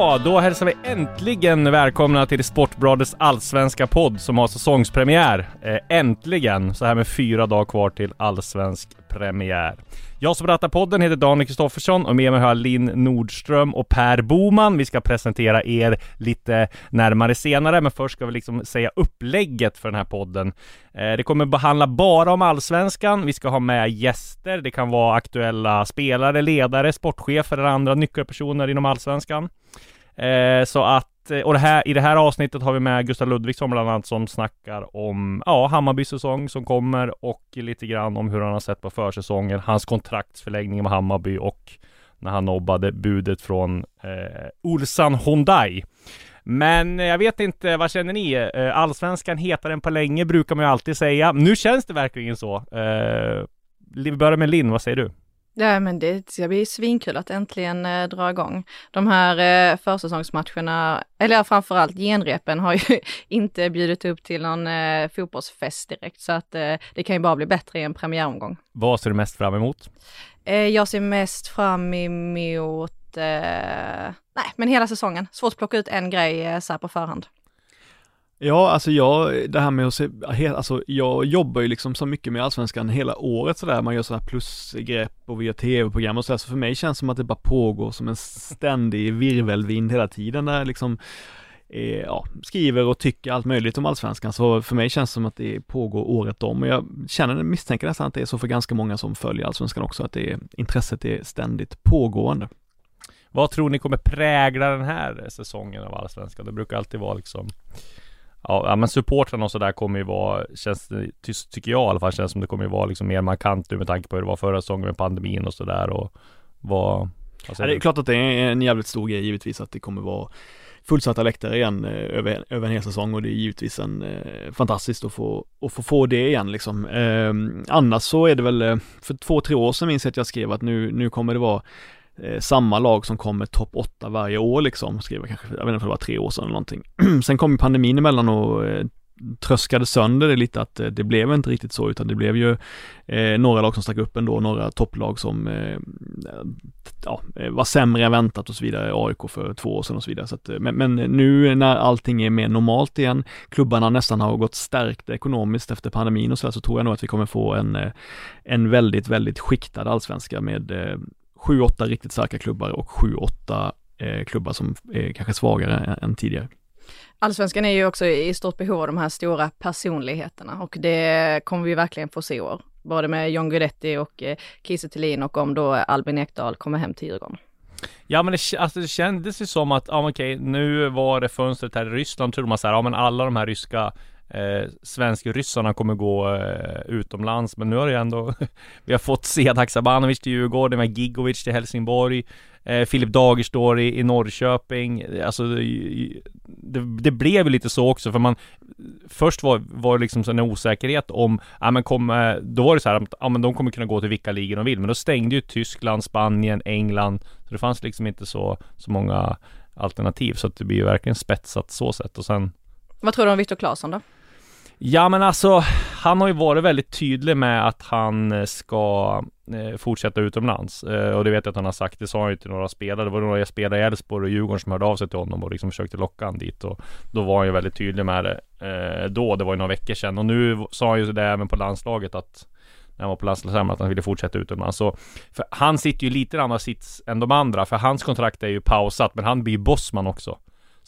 Ja, då hälsar vi äntligen välkomna till Sportbladets allsvenska podd som har säsongspremiär. Eh, äntligen! Så här med fyra dagar kvar till allsvensk premiär. Jag som rattar podden heter Daniel Kristoffersson och med mig har jag Linn Nordström och Per Boman. Vi ska presentera er lite närmare senare, men först ska vi liksom säga upplägget för den här podden. Eh, det kommer behandla bara om allsvenskan. Vi ska ha med gäster. Det kan vara aktuella spelare, ledare, sportchefer eller andra nyckelpersoner inom allsvenskan. Eh, så att, Eh, och det här, i det här avsnittet har vi med Gustav Ludvigsson bland annat som snackar om, ja, Hammarbys säsong som kommer och lite grann om hur han har sett på försäsongen, hans kontraktsförlängning med Hammarby och när han nobbade budet från eh, Ulsan Hyundai. Men eh, jag vet inte, vad känner ni? Eh, allsvenskan hetare än på länge brukar man ju alltid säga. Nu känns det verkligen så. Eh, vi börjar med Linn, vad säger du? Ja, men det ska bli svinkul att äntligen eh, dra igång. De här eh, försäsongsmatcherna, eller framförallt genrepen har ju inte bjudit upp till någon eh, fotbollsfest direkt, så att eh, det kan ju bara bli bättre i en premiäromgång. Vad ser du mest fram emot? Eh, jag ser mest fram emot, eh, nej, men hela säsongen. Svårt att plocka ut en grej eh, så här på förhand. Ja, alltså jag, det här med att se, alltså jag jobbar ju liksom så mycket med Allsvenskan hela året sådär, man gör sådana här plusgrepp och vi gör tv-program och sådär, så för mig känns det som att det bara pågår som en ständig virvelvind hela tiden där liksom eh, ja, skriver och tycker allt möjligt om Allsvenskan, så för mig känns det som att det pågår året om och jag känner, misstänker nästan att det är så för ganska många som följer Allsvenskan också, att det intresset är ständigt pågående. Vad tror ni kommer prägla den här säsongen av Allsvenskan? Det brukar alltid vara liksom Ja, men supportrarna och sådär kommer ju vara, känns det, tycker jag i alla fall, känns som det kommer ju vara liksom mer markant nu med tanke på hur det var förra säsongen med pandemin och sådär och vad... Ja, det är klart att det är en jävligt stor grej givetvis att det kommer vara fullsatta läktare igen eh, över, över en hel säsong och det är givetvis en eh, fantastiskt att få, att få, få det igen liksom. Eh, annars så är det väl, eh, för två, tre år sedan minns jag att jag skrev att nu, nu kommer det vara eh, samma lag som kommer topp 8 varje år liksom, skrev jag kanske, jag vet inte om det var tre år sedan eller någonting. Sen kom pandemin emellan och eh, tröskade sönder det lite att eh, det blev inte riktigt så utan det blev ju eh, några lag som stack upp ändå, några topplag som eh, ja, eh, var sämre än väntat och så vidare, AIK för två år sedan och så vidare. Så att, eh, men, men, nu när allting är mer normalt igen, klubbarna nästan har gått stärkta ekonomiskt efter pandemin och så, där, så tror jag nog att vi kommer få en, en väldigt, väldigt skiktad allsvenska med sju, åtta riktigt starka klubbar och sju, åtta eh, klubbar som är kanske svagare än, tidigare. Allsvenskan är ju också i stort behov av de här stora personligheterna och det kommer vi verkligen få se i år. Både med John Guidetti och eh, Kiese Thelin och om då Albin Ekdal kommer hem till Djurgården. Ja men det, alltså det kändes ju som att, ja okej, nu var det fönstret här i Ryssland, trodde man så här, ja men alla de här ryska eh, svensk-ryssarna kommer gå eh, utomlands. Men nu har det ändå, vi har fått Sedak Sabanovic till Djurgården, med Gigovic till Helsingborg, eh, Filip Dagerstår i, i Norrköping. Alltså det, det blev ju lite så också för man Först var, var det liksom en osäkerhet om, ja men kom, eh, då var det så här ja men de kommer kunna gå till vilka ligor de vill. Men då stängde ju Tyskland, Spanien, England. Så det fanns liksom inte så, så många alternativ. Så att det blir ju verkligen spetsat så sätt och sen Vad tror du om Viktor Claesson då? Ja men alltså, han har ju varit väldigt tydlig med att han eh, ska eh, fortsätta utomlands. Eh, och det vet jag att han har sagt, det sa han ju till några spelare. Det var några spelare i Elfsborg och Djurgården som hörde av sig till honom och liksom försökte locka honom dit. Och då var han ju väldigt tydlig med det eh, då, det var ju några veckor sedan. Och nu sa han ju det även på landslaget att när han var på landslagssamling att han ville fortsätta utomlands. Så, för han sitter ju lite i sits än de andra, för hans kontrakt är ju pausat, men han blir ju bossman också.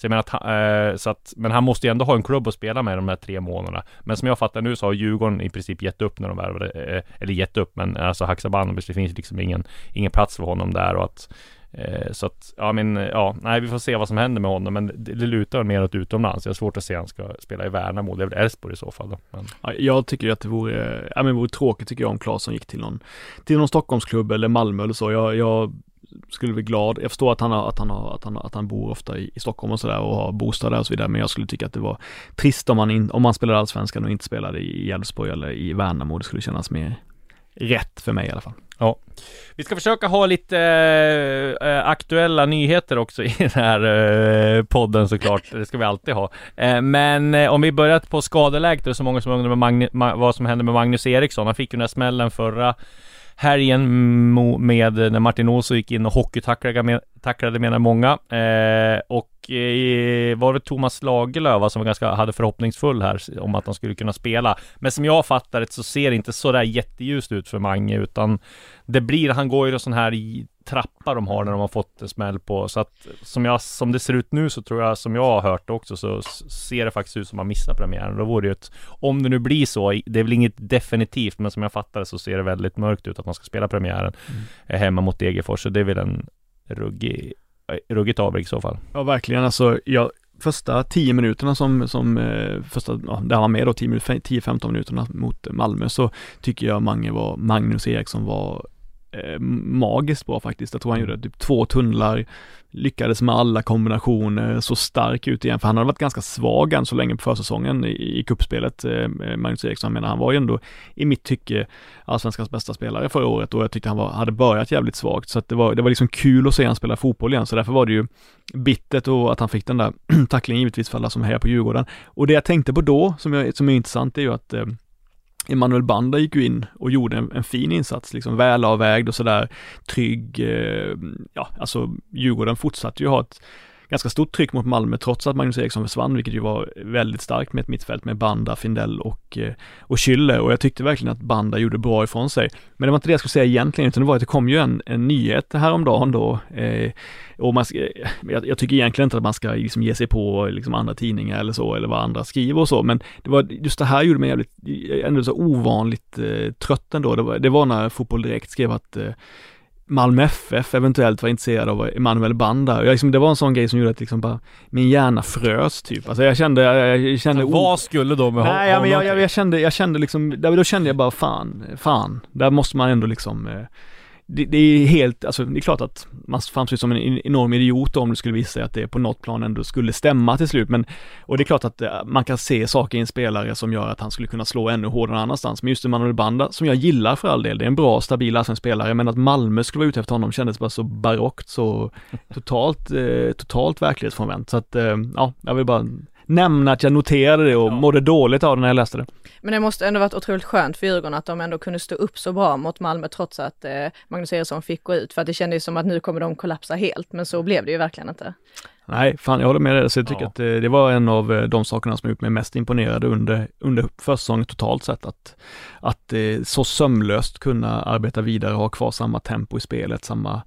Så jag menar att, eh, så att, men han måste ju ändå ha en klubb att spela med de här tre månaderna. Men som jag fattar nu så har Djurgården i princip gett upp när de värvade, eh, eller gett upp, men alltså Haksabanovic, det finns liksom ingen, ingen plats för honom där och att Eh, så att, ja men, ja, nej vi får se vad som händer med honom men det, det lutar mer åt utomlands. Jag har svårt att se att han ska spela i Värnamo. Det är väl Elfsborg i så fall då. Men... Ja, jag tycker ju att det vore, ja men det vore tråkigt tycker jag om Claesson gick till någon, till någon Stockholmsklubb eller Malmö eller så. Jag, jag skulle bli glad. Jag förstår att han, har, att han, har, att han, att han bor ofta i, i Stockholm och sådär och har bostad där och så vidare. Men jag skulle tycka att det var trist om han, in, om han spelade allsvenskan och inte spelade i Elfsborg eller i Värnamo. Det skulle kännas mer rätt för mig i alla fall. Ja. Vi ska försöka ha lite äh, aktuella nyheter också i den här äh, podden såklart. Det ska vi alltid ha. Äh, men om vi börjar på skadeläget, det är så många som undrar med Magne, Ma vad som hände med Magnus Eriksson. Han fick ju den här smällen förra helgen med när Martin Olsson gick in och hockeytacklade tacklade menar många. och var det Thomas Lagerlöf som var ganska, hade förhoppningsfull här om att han skulle kunna spela. Men som jag fattar det så ser det inte så där jätteljust ut för Mange utan det blir, han går ju en sån här trappa de har när de har fått en smäll på så att som jag, som det ser ut nu så tror jag som jag har hört också så ser det faktiskt ut som att man missar premiären. Då vore det ju ett, om det nu blir så, det är väl inget definitivt men som jag fattar det så ser det väldigt mörkt ut att man ska spela premiären mm. hemma mot Degerfors så det är väl en ruggig eh, ruggigt avbräck i så fall. Ja, verkligen. Alltså, jag, första tio minuterna som, som eh, första, ja, där han var med då, 10-15 minuterna mot Malmö, så tycker jag Mange var, Magnus Eriksson var eh, magiskt bra faktiskt. Jag tror han gjorde typ två tunnlar, lyckades med alla kombinationer, så stark ut igen, för han hade varit ganska svag än så länge på försäsongen i, i kuppspelet, eh, Magnus Eriksson. Jag menar, han var ju ändå i mitt tycke allsvenskans bästa spelare förra året och jag tyckte han var, hade börjat jävligt svagt, så att det var, det var liksom kul att se han spela fotboll igen, så därför var det ju bittert och att han fick den där tacklingen givetvis för alla som hejar på Djurgården. Och det jag tänkte på då, som, jag, som är intressant, är ju att eh, Emanuel Banda gick ju in och gjorde en, en fin insats, liksom välavvägd och sådär trygg. Eh, ja, alltså Djurgården fortsatte ju ha ett ganska stort tryck mot Malmö trots att Magnus Eriksson försvann, vilket ju var väldigt starkt med ett mittfält med Banda, Findell och, eh, och Schüller och jag tyckte verkligen att Banda gjorde bra ifrån sig. Men det var inte det jag skulle säga egentligen, utan det var att det kom ju en, en nyhet häromdagen då eh, och man, eh, jag, jag, tycker egentligen inte att man ska liksom ge sig på liksom andra tidningar eller så, eller vad andra skriver och så, men det var just det här gjorde mig jävligt, ändå så ovanligt eh, trött ändå. Det var, det var när Fotboll Direkt skrev att eh, Malmö FF eventuellt var intresserad av Emanuel Banda. Jag, liksom, det var en sån grej som gjorde att liksom bara, min hjärna frös typ. Alltså jag kände, jag kände... Alltså, vad skulle då med Nej, honom? Jag, jag, jag, kände, jag kände liksom, då kände jag bara fan, fan, där måste man ändå liksom eh, det, det, är helt, alltså det är klart att man framstår som en enorm idiot om det skulle visa sig att det på något plan ändå skulle stämma till slut, men och det är klart att eh, man kan se saker i en spelare som gör att han skulle kunna slå ännu hårdare någon annanstans, men just Emanuel Banda, som jag gillar för all del, det är en bra, stabil spelare, men att Malmö skulle vara ute efter honom kändes bara så barockt, så totalt, eh, totalt verklighetsfrånvänt, så att eh, ja, jag vill bara nämna att jag noterade det och ja. mådde dåligt av det när jag läste det. Men det måste ändå varit otroligt skönt för Djurgården att de ändå kunde stå upp så bra mot Malmö trots att eh, Magnus Eriksson fick gå ut. För att det kändes som att nu kommer de kollapsa helt, men så blev det ju verkligen inte. Nej, fan jag håller med dig. Så jag tycker ja. att det, eh, det, var en av eh, de sakerna som gjort mig mest imponerad under, under försäsongen totalt sett. Att, att eh, så sömlöst kunna arbeta vidare och ha kvar samma tempo i spelet, samma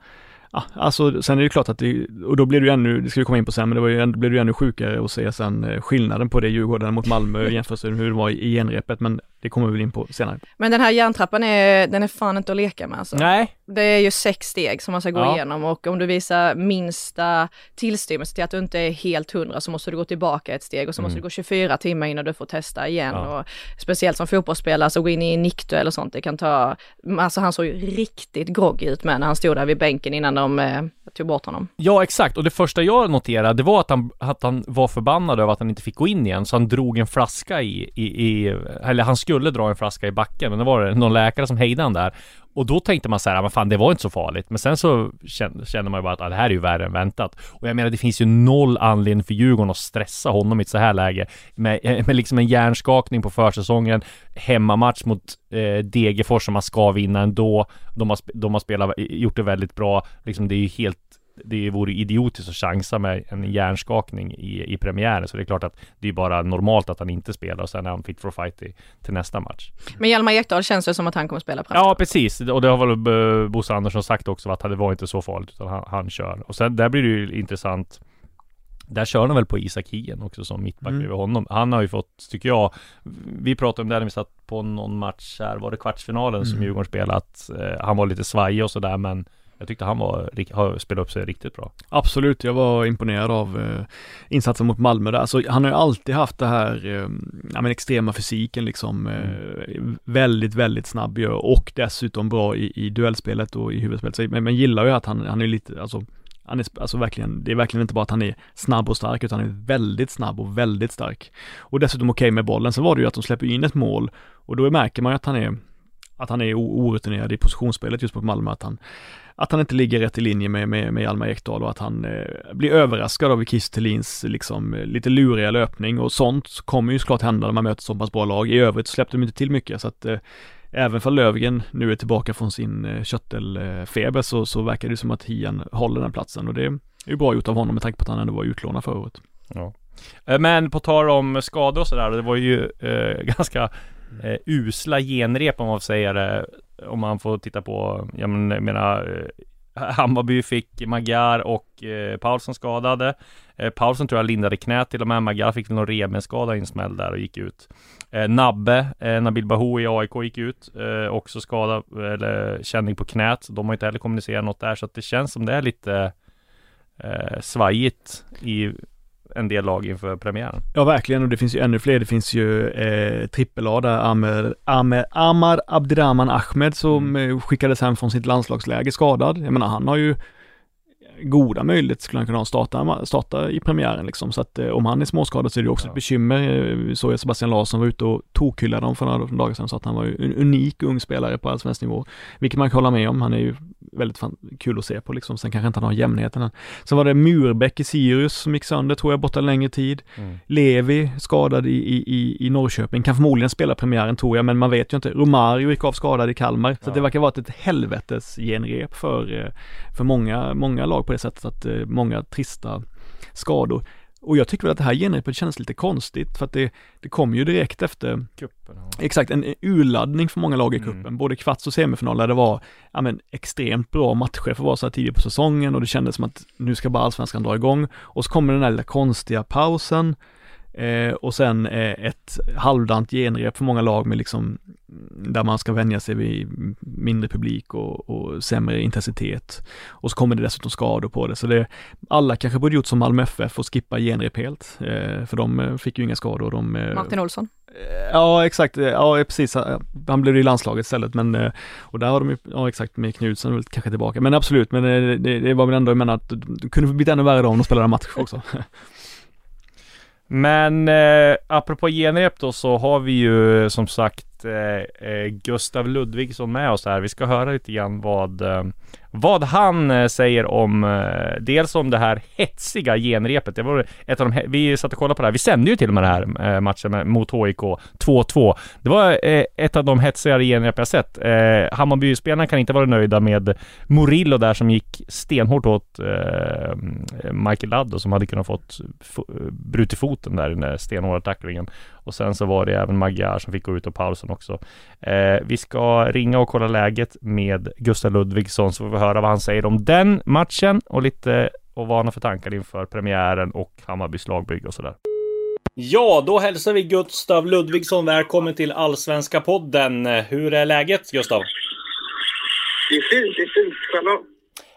Ja, alltså sen är det klart att det, och då blir ju ännu, det ska vi komma in på sen, men det var ju, blev ju ännu sjukare att se sen eh, skillnaden på det Djurgården mot Malmö jämfört med hur det var i genrepet, men det kommer vi väl in på senare. Men den här järntrappan är, den är fan inte att leka med alltså. Nej. Det är ju sex steg som man ska gå ja. igenom och om du visar minsta tillstymmelse till att du inte är helt hundra så måste du gå tillbaka ett steg och så mm. måste du gå 24 timmar innan du får testa igen ja. och speciellt som fotbollsspelare så gå in i nickduell eller sånt, det kan ta, alltså han såg ju riktigt groggy ut med när han stod där vid bänken innan de eh, tog bort honom. Ja exakt och det första jag noterade det var att han, att han var förbannad över att han inte fick gå in igen så han drog en flaska i, i, i eller han skulle dra en flaska i backen, men det var det någon läkare som hejdade han där. Och då tänkte man så här, ah, men fan det var inte så farligt. Men sen så kände, man ju bara att ah, det här är ju värre än väntat. Och jag menar det finns ju noll anledning för Djurgården att stressa honom i ett så här läge. Med, eh, med liksom en hjärnskakning på försäsongen, hemmamatch mot eh, Degerfors som man ska vinna ändå. De har, de har spelat, eh, gjort det väldigt bra. Liksom det är ju helt det vore idiotiskt att chansa med en hjärnskakning i, i premiären. Så det är klart att det är bara normalt att han inte spelar och sen är han fit for fight i, till nästa match. Men Hjalmar Ekdal känns det som att han kommer spela premiär. Ja, precis. Och det har väl Bosse Andersson sagt också att det var inte så farligt utan han, han kör. Och sen där blir det ju intressant där kör de väl på Isak Hien också som mittback Mm. bredvid honom. Han har ju fått, tycker jag, vi pratade om det när vi satt på någon match här, var det kvartsfinalen som Mm. Djurgården spelade, att eh, han var lite svajig och sådär men jag tyckte han var, har spelat upp sig riktigt bra. Absolut, jag var imponerad av eh, insatsen mot Malmö där. Alltså, han har ju alltid haft det här, eh, ja men extrema fysiken liksom. Eh, väldigt, väldigt snabb ju och dessutom bra i, i duellspelet och i huvudspelet. Så, men man gillar ju att han, han är lite, alltså han är alltså verkligen, det är verkligen inte bara att han är snabb och stark utan han är väldigt snabb och väldigt stark. Och dessutom okej med bollen. Sen var det ju att de släpper in ett mål och då märker man ju att han är att han är orutinerad i positionsspelet just mot Malmö, att han att han inte ligger rätt i linje med, med, med Hjalmar Ekdal och att han eh, blir överraskad av Kiss Thelins liksom eh, lite luriga löpning och sånt kommer ju såklart hända när man möter så pass bra lag. I övrigt släppte de inte till mycket så att eh, även för Lövgren nu är tillbaka från sin eh, köttelfeber så, så verkar det som att Hian håller den platsen och det är ju bra gjort av honom med tanke på att han ändå var utlånad förra året. Ja. Eh, Men på tal om skador och sådär, det var ju eh, ganska eh, usla genrep om man får säga det. Om man får titta på, jag menar, eh, Hammarby fick Magyar och eh, Paulsson skadade. Eh, Paulsson tror jag lindade knät till och med. Magyar fick väl någon revbensskada i en smäll där och gick ut. Eh, Nabbe, eh, Nabil Bahou i AIK gick ut. Eh, också skada, eller känning på knät. De har inte heller kommunicerat något där, så att det känns som det är lite eh, svajigt i en del lag inför premiären. Ja verkligen och det finns ju ännu fler. Det finns ju eh, trippel-A där Amer, Amer, Amar Abdirahman Ahmed som eh, skickades hem från sitt landslagsläger skadad. Jag menar han har ju goda möjligheter skulle han kunna starta, starta i premiären liksom. Så att eh, om han är småskadad så är det också Ja. ett bekymmer. Vi såg ju Sebastian Larsson var ute och tokhyllade dem för några dagar sedan så att han var ju en unik ung spelare på allsvensk nivå. Vilket man kan hålla med om. Han är ju väldigt fan, kul att se på liksom. Sen kanske inte han har jämnheten än. Sen var det Murbäck i Sirius som gick sönder tror jag borta en längre tid. Levi skadad i, i, i, Norrköping, kan förmodligen spela premiären tror jag, men man vet ju inte. Romario gick av skadad i Kalmar, så Ja. det verkar vara ett helvetes genrep för, eh, för många, många lag på det sättet att eh, många trista skador. Och jag tycker väl att det här genrepet känns lite konstigt för att det, det kom ju direkt efter Kuppen, ja. Exakt, en urladdning för många lag i Mm. cupen, både kvarts och semifinal där det var ja, men, extremt bra matcher för att vara så här tidigt på säsongen och det kändes som att nu ska bara allsvenskan dra igång och så kommer den här lilla konstiga pausen eh, och sen eh, ett halvdant genrep för många lag med liksom där man ska vänja sig vid mindre publik och, och sämre intensitet och så kommer det dessutom skador på det så det alla kanske borde gjort som Malmö FF och skippa genrep helt eh, för de eh, fick ju inga skador de eh, Martin Olsson. Ja exakt, ja precis. Han blev i landslaget istället men eh, och där har de ju, ja exakt med Knutsen väl kanske tillbaka. Men absolut, men eh, det, det var väl ändå, jag menar att det kunde blivit ännu värre då om de spelade match också. Men eh, apropå genrep då så har vi ju som sagt Eh, eh, Gustav Ludvigsson med oss här. Vi ska höra lite grann vad, eh, vad han eh, säger om eh, dels om det här hetsiga genrepet. Det var ett av de, vi satt och kollade på det här. Vi sände ju till och med den här eh, matchen med, mot HIK 2-2. Det var eh, ett av de hetsigare genrep jag sett. Eh, Hammarbyspelarna kan inte vara nöjda med Murillo där som gick stenhårt åt eh, Michael Ladd som hade kunnat fått brutit foten där i den där stenhårda tacklingen. Och sen så var det även Magyar som fick gå ut och pausen också. Eh, vi ska ringa och kolla läget med Gustav Ludvigsson så får vi höra vad han säger om den matchen och lite och vad han har för tankar inför premiären och Hammarbys lagbygge och sådär. Ja, då hälsar vi Gustav Ludvigsson välkommen till Allsvenska podden. Hur är läget Gustav? Det är fint, det är fint. Själv då?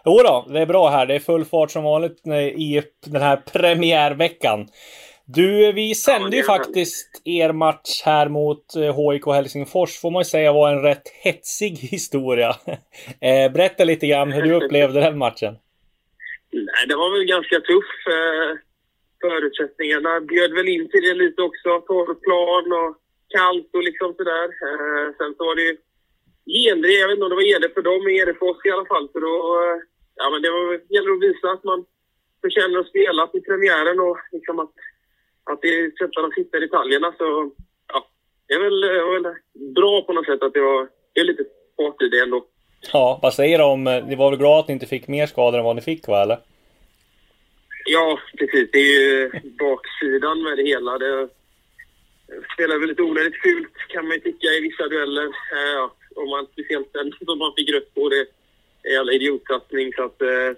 Jo då, det är bra här. Det är full fart som vanligt eh, i den här premiärveckan. Du, vi sände ju faktiskt er match här mot eh, HIK Helsingfors, får man ju säga var en rätt hetsig historia. Eh, Berätta lite grann hur du upplevde den matchen. Nej, det var väl ganska tuff. Eh, förutsättningarna bjöd väl in till det lite också. Torr plan och kallt och liksom sådär. Eh, sen så var det ju Gendre, jag vet inte om det var Gendre för dem, men Gendre för oss i alla fall. Så då, eh, ja men det var, gäller att visa att man förtjänar att spela till premiären och liksom att, att det är sättet att hitta detaljerna. Så ja, det är väl, väl bra på något sätt att det var det är lite fart i det ändå. Ja, vad säger du om... eh, Ni var väl glada att ni inte fick mer skador än vad ni fick va, eller? Ja, precis. Det är ju baksidan med det hela. Det spelar väl lite onödigt fult kan man ju tycka i vissa dueller. Eh, Ja, om man, speciellt den som man fick rött på. Det är jävla idiotsatsning. Så att, eh,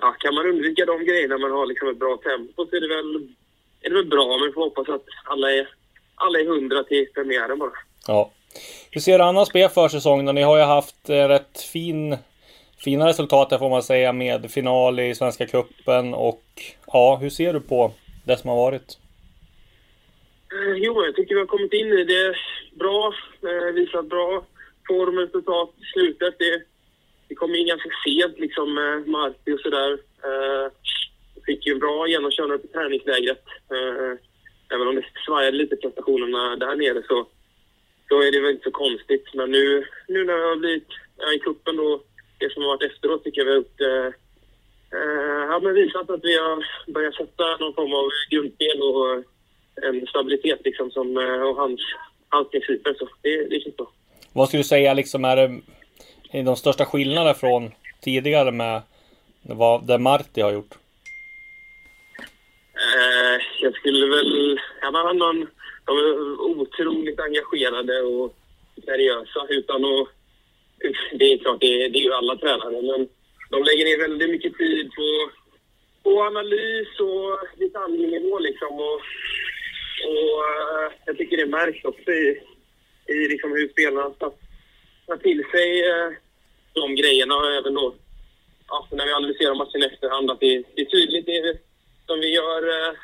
ja, kan man undvika de grejerna, man har liksom ett bra tempo, så är det väl, är det väl bra. Men vi får hoppas att alla är, alla är hundra till premiären bara. Ja. Hur ser det annars på er försäsong? Ni har ju haft eh, rätt fin, fina resultat där får man säga med final i Svenska Cupen och ja, hur ser du på det som har varit? Eh, Jo, jag tycker vi har kommit in i det bra. Eh, visat bra form resultat i slutet. Det, det kom in ganska sent liksom med Marti och sådär. Fick ju en bra genomkörning på träningslägret. Eh, även om det svajade lite prestationerna där nere så, så är det väl inte så konstigt. Men nu, nu när jag har blivit ja, i kuppen då, det som har varit efteråt tycker jag vi har gjort eh, eh ja, men visat att vi har börjat sätta någon form av grundspel och eh, en stabilitet liksom som, och hans, hans principer. Så det, det känns bra. Vad skulle du säga liksom är det är de största skillnaderna från tidigare med vad det Marti har gjort? Jag skulle väl... Ja, men han, de är otroligt engagerade och seriösa utan att... Det är klart, det, är- det är ju alla tränare, men de lägger ner väldigt mycket tid på, på analys och detaljnivå liksom. Och, och eh, jag tycker det märks också i, i liksom hur spelarna tar, tar till sig eh, de grejerna och även då ja, när vi analyserar matchen i efterhand att det, det är tydligt det som vi gör, eh,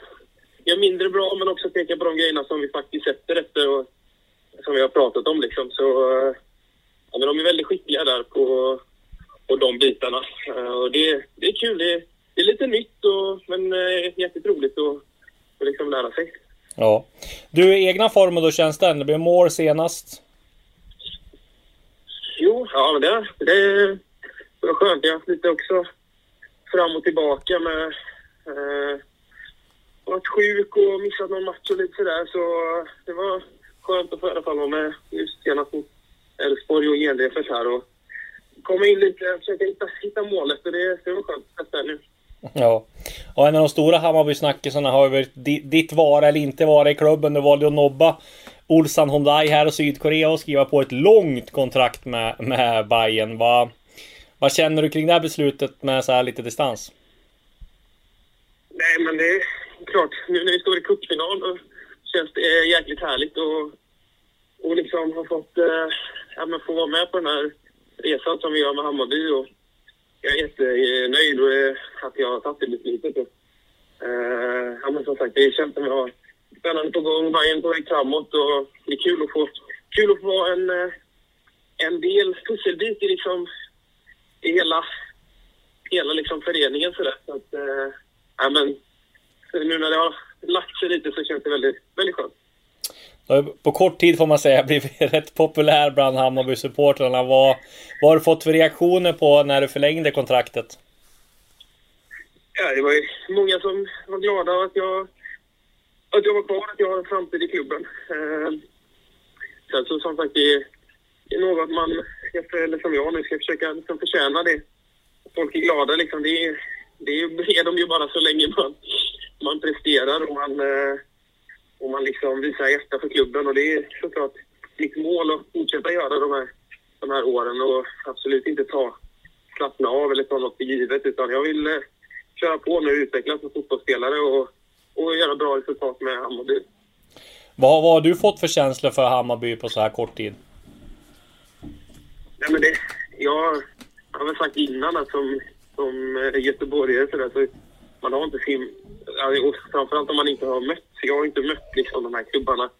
gör mindre bra men också pekar på de grejerna som vi faktiskt sätter efter och som vi har pratat om liksom. Så eh, ja, men de är väldigt skickliga där på, på de bitarna. Eh, och det, det är kul. Det, det är lite nytt och, men eh, jäkligt roligt att att liksom lära sig. Ja. Du, egna formen då känns den? Det blev mål senast. Jo, ja, men det, det var skönt. Jag har haft lite också fram och tillbaka med... Eh, varit sjuk och missat någon match och lite sådär. Så det var skönt att få i alla fall vara med just senast mot Elfsborg och genrepet här och komma in lite, försöka hitta, hitta målet. Och det, det var skönt att nu. Ja. Och en av de stora Hammarby-snackisarna har ju varit di- ditt vara eller inte vara i klubben. Du valde att nobba Ulsan Hyundai här i Sydkorea och skriva på ett långt kontrakt med, med Bayern. Vad, vad känner du kring det här beslutet med så här lite distans? Nej, men det klart. Nu när vi står i cupfinal så känns det jäkligt härligt och, och liksom ha fått eh, ja, men få vara med på den här resan som vi gör med Hammarby. Och jag är jättenöjd eh, att jag har tagit det beslutet. Eh, ja, men som sagt, det känns som jag har spännande på gång, Bayern på väg framåt och det är kul att få, kul att få vara en, eh, en del, pusselbit i liksom i hela, hela liksom föreningen sådär. Så att, eh, ja, men nu när det har lagt sig lite så känns det väldigt, väldigt skönt. På kort tid får man säga blivit rätt populär bland Hammarby-supportrarna. Vad, vad har du fått för reaktioner på när du förlängde kontraktet? Ja, det var ju många som var glada att jag, att jag var kvar, att jag har en framtid i klubben. Eh, sen så som sagt, det är, något man, eller som jag nu, ska försöka liksom förtjäna det. Folk är glada liksom. Det det är de ju bara så länge man, man presterar och man, eh, och man liksom visar hjärta för klubben. Och det är såklart mitt mål att fortsätta göra de här, de här åren och absolut inte ta slappna av eller ta något för givet. Utan jag vill eh, köra på nu och utvecklas som fotbollsspelare och, och göra bra resultat med Hammarby. Vad, vad har du fått för känslor för Hammarby på så här kort tid? Nej, men det, jag har väl sagt innan att som, som eh, göteborgare så, där, så man har inte sin... Framförallt om man inte har mött. Jag har inte mött liksom, de här klubbarna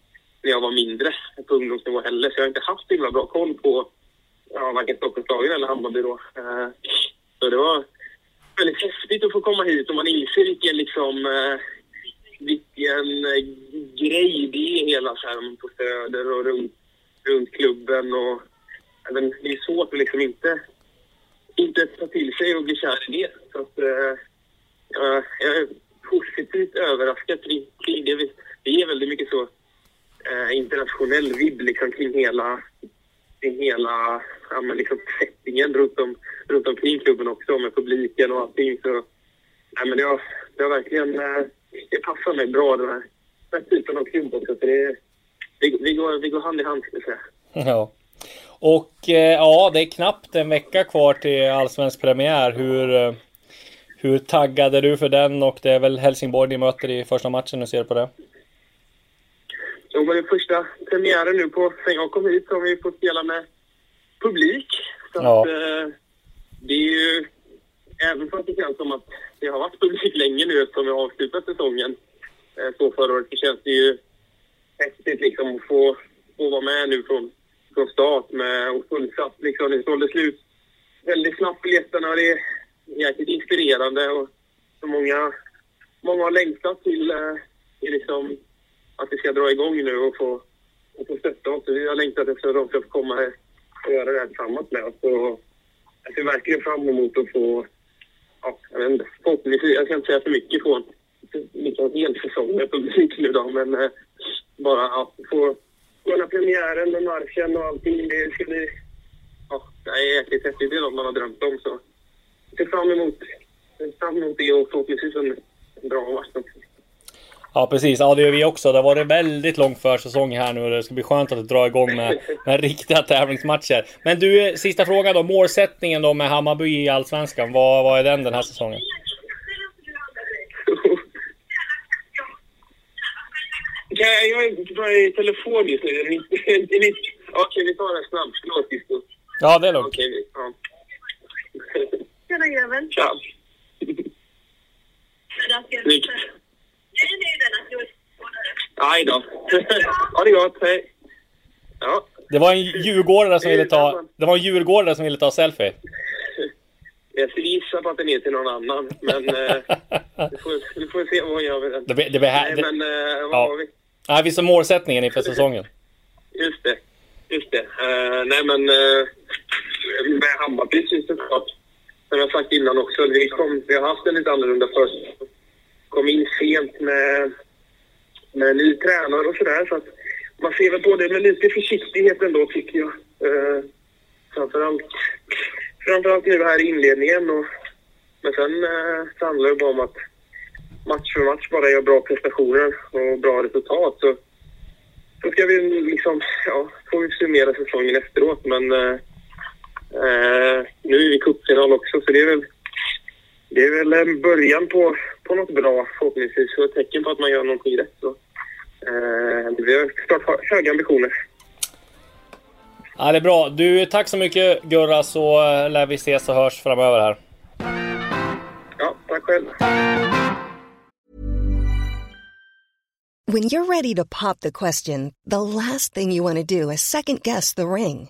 när jag var mindre på ungdomsnivå heller. Så jag har inte haft så himla bra koll på ja, varken Stockholmslagen eller Hammarby då. Eh, så det var väldigt häftigt att få komma hit och man inser vilken liksom... Eh, vilken eh, grej det är hela så här, på Söder och runt, runt klubben och det är svårt att liksom inte, inte ta till sig och bli kär i det. Så att, jag, jag är positivt överraskad kring, det. Vi- Det ger väldigt mycket så eh, internationell vibb liksom, kring hela, kring hela ja, men liksom settingen runt, om, runt omkring klubben också med publiken och allting. Så, ja, men det, har, det har verkligen eh, det passar mig bra den här, den här typen av klubb också. För det, vi, vi, går, vi går hand i hand skulle jag säga. Ja. Och eh, ja, det är knappt en vecka kvar till allsvensk premiär. Hur, eh, hur taggad är du för den? Och det är väl Helsingborg ni möter i första matchen, hur ser du på det? Jo, men det första premiären nu på, sen jag kom hit har vi fått spela med publik. Så Ja. att, eh, det är ju, även fast det känns som att det har varit publik länge nu eftersom vi har avslutat säsongen eh, så förra året, så känns det ju häftigt liksom att få, få vara med nu från, från start med och fullsatt liksom. Det sålde slut väldigt snabbt biljetterna och det jäkligt inspirerande och så många, många har längtat till eh, till liksom att vi ska dra igång nu och få, och få stötta oss. Vi har längtat efter att de ska få komma här och göra det här tillsammans med oss. Och jag ser verkligen fram emot att få, ja, jag vet inte, förhoppningsvis, jag ska inte säga för mycket från liksom en hel säsong med publik nu då, men eh, bara att få kolla premiären med marschen och allting. Det ska bli, ja, det är jäkligt häftigt. Det är något man har drömt om så ser fram emot, fram emot det och förhoppningsvis en, en bra match också. Ja precis, ja det gör vi också. Det har varit väldigt lång försäsong här nu och det ska bli skönt att dra igång med, med riktiga tävlingsmatcher. Men du, sista frågan då. Målsättningen då med Hammarby i Allsvenskan. Vad, vad är den den här säsongen? Kan jag, jag är bara i telefon just nu. Okej, vi tar det snabbt. Förlåt. Ja, det är lugnt. Okej, ja. Tjena grabben. Tja. Snyggt. Aj då. Ha det gott, hej. Ja, Det var en djurgårdare som ville ta... Det var en djurgårdare som ville ta selfie. jag skulle gissa på att den är till någon annan. Men eh, vi, får, vi får se vad hon gör med den. Det blir, det blir här, Nej, det, men eh, vad ja. har vi? Nej, vi ser målsättningen inför säsongen. Just det. Just det. Eh, nej, men uh, med Hammarby syns det klart. Som jag sagt innan också, vi, kom, vi har haft en lite annorlunda först. Kom in sent med, med en ny tränare och sådär. Så att man ser väl på det med lite försiktighet ändå, tycker jag. Eh, framförallt, framförallt nu här i inledningen. Och, men sen eh, så handlar det bara om att match för match bara göra bra prestationer och bra resultat. Så så ska vi liksom, ja, får vi summera säsongen efteråt. Men eh, eh, nu är vi i cupfinal också, så det är väl, det är väl en början på, på något bra förhoppningsvis. Och ett tecken på att man gör någonting rätt. Så, eh, vi har såklart hö- höga ambitioner. Ja, det är bra. Du, tack så mycket Gurra så eh, lär vi ses och hörs framöver här. Ja, tack själv. When you're ready to pop the question, the last thing you want to do is second guess the ring.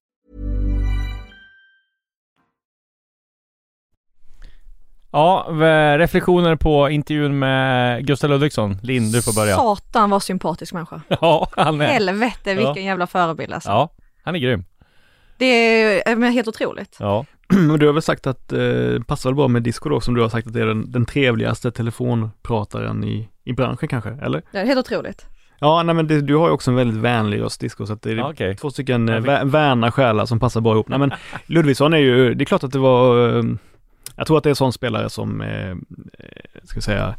Ja, reflektioner på intervjun med Gustav Ludvigsson. Linn, du får börja. Satan vad sympatisk människa. Ja, han är... Helvete vilken jävla förebild alltså. Ja, han är grym. Det är eh, men helt otroligt. Ja. Och du har väl sagt att eh, passar väl bra med disco då, som du har sagt att det är den, den trevligaste telefonprataren i, i branschen kanske, eller? Det är helt otroligt. Ja, nej men det, du har ju också en väldigt vänlig röst disco, så att det är Ja, okej. två stycken eh, fick- vä- värna själar som passar bra ihop. Nej men Ludvigsson är ju, det är klart att det var eh, jag tror att det är en sån spelare som, eh, eh ska jag säga,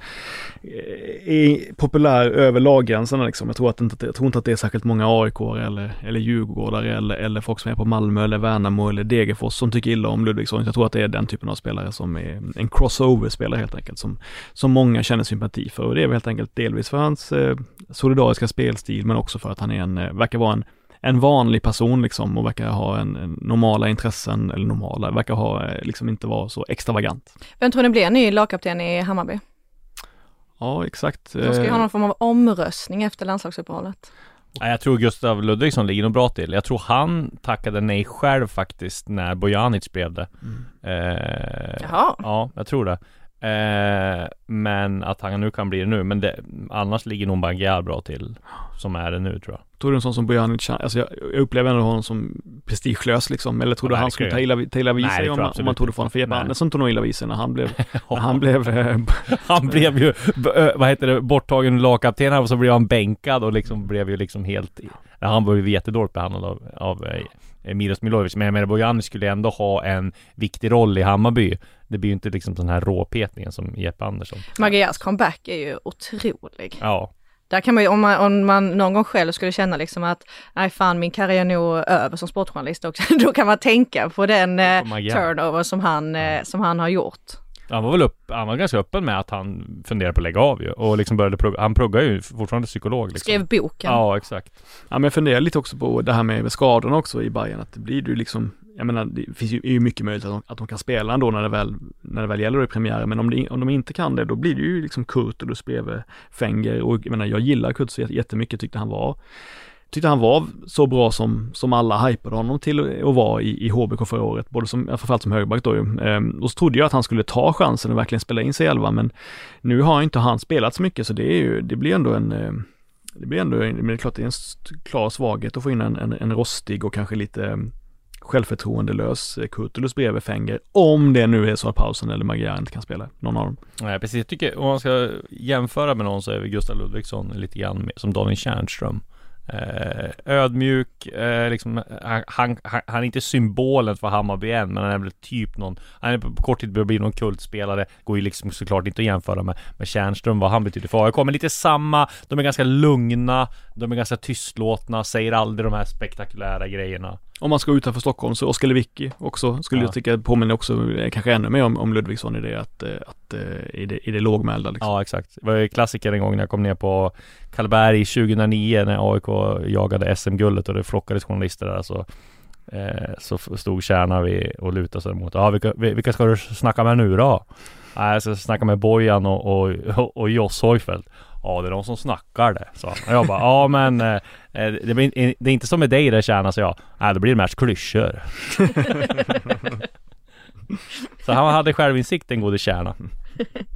eh, är populär över laggränserna liksom. Jag tror, att inte, jag tror inte att det är särskilt många aik eller, eller djurgårdare eller, eller folk som är på Malmö eller Värnamo eller Degerfors som tycker illa om Ludvigsson. Jag tror att det är den typen av spelare som är en crossover-spelare helt enkelt, som, som många känner sympati för. Och det är väl helt enkelt delvis för hans eh, solidariska spelstil, men också för att han är en, eh, verkar vara en en vanlig person liksom och verkar ha en, en normala intressen, eller normala, verkar ha, eh, liksom inte vara så extravagant. Vem tror ni blir ny lagkapten i Hammarby? Ja, exakt. De ska ju Eh, ha någon form av omröstning efter landslagsuppehållet. Nej, Jag tror Gustav Ludvigsson ligger nog bra till. Jag tror han tackade nej själv faktiskt när Bojanic blev det. Eh, Jaha. Ja, jag tror det. Eh, men att han nu kan bli det nu. Men det, annars ligger nog Magyar bra till som är det nu tror jag. Tror du en sån som Bojanic, alltså jag, jag upplever ändå honom som prestigelös liksom. Eller tror du han skulle ta illa, ta illa vid sig om, om man tog det från För Jeppe. Andersson tog nog illa vid sig när han blev, när han blev, eh, Han blev ju, vad heter det, borttagen lagkapten här och så blev han bänkad och liksom blev ju liksom helt Han var ju jättedåligt behandlad av, av eh, Miros Milojevic. Men jag menar Bojanic skulle ändå ha en viktig roll i Hammarby. Det blir ju inte liksom den här råpetningen som Jeppe Andersson. Magyars comeback är ju otrolig. Ja, Där kan man ju, om man, om man någon gång själv skulle känna liksom att, nej fan min karriär är nog över som sportjournalist också, då kan man tänka på den eh, turnover som han, eh, som han har gjort. Han var väl upp, han var ganska öppen med att han funderade på att lägga av ju och liksom började plugga, han pluggar ju fortfarande psykolog liksom. Skrev boken. Ja, exakt Ja men jag funderar lite också på det här med skadorna också i Bayern att det blir ju liksom Jag menar det finns ju, mycket möjligt att de, att de kan spela ändå när det väl, när det väl gäller i premiären men om, det, om de inte kan det då blir det ju liksom Kurtulus bredvid Fenger och jag menar jag gillar Kurtulus jät- jättemycket tyckte han var Tyckte han var så bra som, som alla hypade honom till att vara i, i HBK förra året, både som, framförallt som högerback då ju. Ehm, och så trodde jag att han skulle ta chansen och verkligen spela in sig i elva men nu har inte han spelat så mycket så det är ju, det blir ändå en ehm, det blir ändå, men det är klart det är en klar svaghet att få in en, en, en rostig och kanske lite ehm, självförtroendelös eh, Kurtulus bredvid Fenger. Om det nu är så att pausen eller Magyar inte kan spela, någon av dem. Nej precis, jag tycker om man ska jämföra med någon så är vi Gustav Ludvigsson lite grann som Daniel Tjärnström Eh, ödmjuk, eh, liksom, eh, han, han, han är inte symbolen för Hammarby än men han är väl typ någon Han är på kort tid börjar bli någon kultspelare Går ju liksom såklart inte att jämföra med, med Tjärnström vad han betyder för AIK Men lite samma, de är ganska lugna De är ganska tystlåtna, säger aldrig de här spektakulära grejerna. Om man ska utanför Stockholm så Oskar Lewicki också, skulle Ja. jag tycka påminner också kanske ännu mer om, om Ludvigsson i det att, eh, att eh, i det, i det lågmälda liksom. Ja exakt, det var ju klassiker en gång när jag kom ner på Karlberg 2009 när AIK jagade SM-guldet och det flockades journalister där så eh, Så stod Kärna vid och lutade sig mot Ja vilka, vilka ska du snacka med nu då? Nej jag ska snacka med Bojan och, och, och, och Joss Hojfeldt Ja det är de som snackar det, han. Och jag bara ja men eh, eh, det, blir, in- det är inte som med dig där Kärna, så jag Nej det blir mest klyschor Så han hade självinsikt den gode Kärna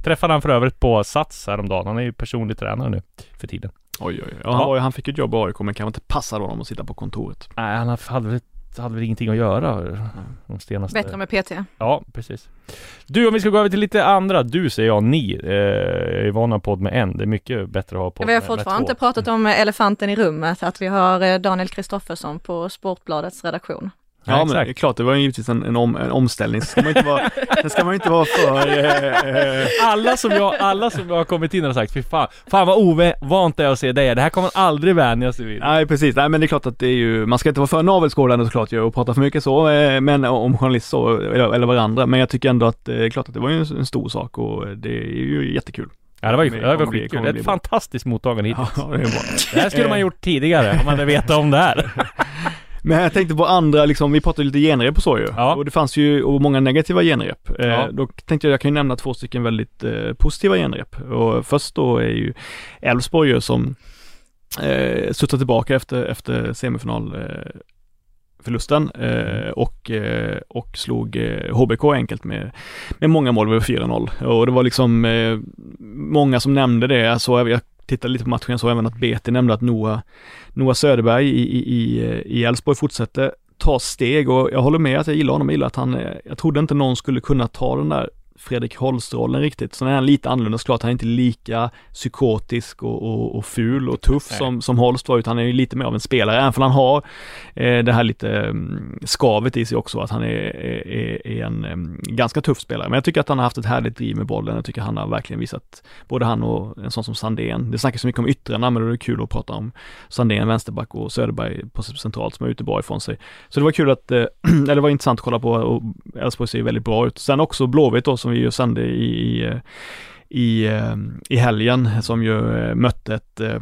Träffade han för övrigt på Sats häromdagen. Han är ju personlig tränare nu för tiden. Oj, oj, oj. Ja, han, var, ju- han fick ju ett jobb i AIK men kanske inte passade honom att sitta på kontoret. Nej, han hade väl, hade väl ingenting att göra de senaste... Bättre med PT. Ja, precis. Du, om vi ska gå över till lite andra. Du säger jag, ni. Eh, jag är van att podd med en. Det är mycket bättre att ha podd Vi har med, med fortfarande två. inte pratat om elefanten i rummet, att vi har eh, Daniel Kristoffersson på Sportbladets redaktion. Ja, men exakt. det är klart, det var ju givetvis en, en, om, en omställning. Så ska man inte vara, sen ska man inte vara för... Eh, eh, Alla som jag, alla som jag har kommit in har sagt, fy fan, fan vad ovant det är att se dig. Det här kommer aldrig vänja sig vid. Nej precis, nej men det är klart att det är ju, man ska inte vara för navelskådande såklart ju och prata för mycket så, eh, men om journalist så, eller, eller varandra, men jag tycker ändå att det är klart att det var ju en, en stor sak och det är ju jättekul. Ja, det var ju det var skitkul. kommer Ett bli bra. fantastiskt mottagande hittills. Ja, det är bra. Det här skulle man gjort tidigare om man hade vetat om det här. Men jag tänkte på andra, liksom, vi pratade lite genrep och så ju. Ja. Och det fanns ju och många negativa genrep. Eh, Ja. Då tänkte jag, jag kan ju nämna två stycken väldigt eh, positiva genrep. Och först då är ju Elfsborg som eh, studsar tillbaka efter, efter semifinal eh, förlusten eh, och, eh, och slog eh, HBK enkelt med, med många mål, över 4-0. Och det var liksom eh, många som nämnde det, jag, såg, jag tittade lite på matchen, jag såg även att BT nämnde att Noah, Noah Söderberg i, i, i, i Elfsborg fortsätter ta steg och jag håller med att jag gillar honom, jag gillar att han, eh, jag trodde inte någon skulle kunna ta den där Fredrik Holst-rollen riktigt. Sen är han lite annorlunda såklart, han är inte lika psykotisk och, och, och ful och tuff Nej. som, som Holst var, utan han är ju lite mer av en spelare, även om han har eh, det här lite mm, skavet i sig också, att han är, är, är en em, ganska tuff spelare. Men jag tycker att han har haft ett härligt driv med bollen, jag tycker han har verkligen visat, både han och en sån som Sandén, det snackas så mycket om yttrarna, men det är kul att prata om Sandén vänsterback och Söderberg på centralt som är ute bra ifrån sig. Så det var kul att, eh, eller det var intressant att kolla på och Elfsborg ser ju väldigt bra ut. Sen också Blåvitt då som vi ju sände i, i, i, ehm, i helgen som ju eh, mötte ett eh,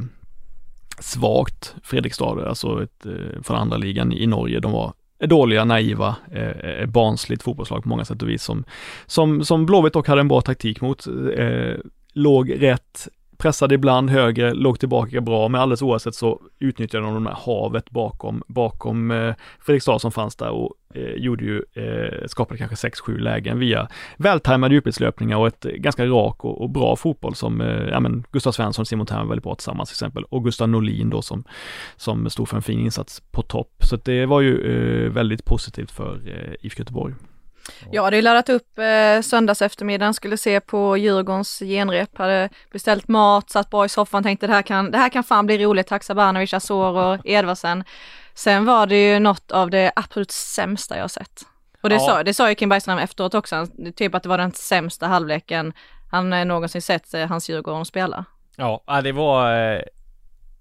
svagt Fredrikstad, alltså ett, eh, från andra ligan i Norge. De var dåliga, naiva, eh, barnsligt fotbollslag på många sätt och vis som, som, som Blåvitt dock hade en bra taktik mot. Eh, låg rätt, pressade ibland högre, låg tillbaka bra, men alldeles oavsett så utnyttjade de det här havet bakom, bakom eh, Fredrikstad som fanns där och eh, gjorde ju, eh, skapade kanske 6-7 lägen via vältajmade djupledslöpningar och ett ganska rak och, och bra fotboll som, eh, ja men Gustav Svensson och Simon Thern var väldigt bra tillsammans till exempel och Gustav Norlin då som, som stod för en fin insats på topp. Så det var ju eh, väldigt positivt för eh, IFK Göteborg. Jag hade ju laddat upp eh, söndags eftermiddagen, skulle se på Djurgårdens genrep, hade beställt mat, satt bra i soffan, tänkte det här kan, det här kan fan bli roligt, Haksabanovic, Azor och Edvardsen. Sen var det ju något av det absolut sämsta jag sett. Och det, Ja. sa, det sa ju Kim Bergström efteråt också, typ att det var den sämsta halvleken han eh, någonsin sett eh, hans Djurgården spela. Ja, ja, det var...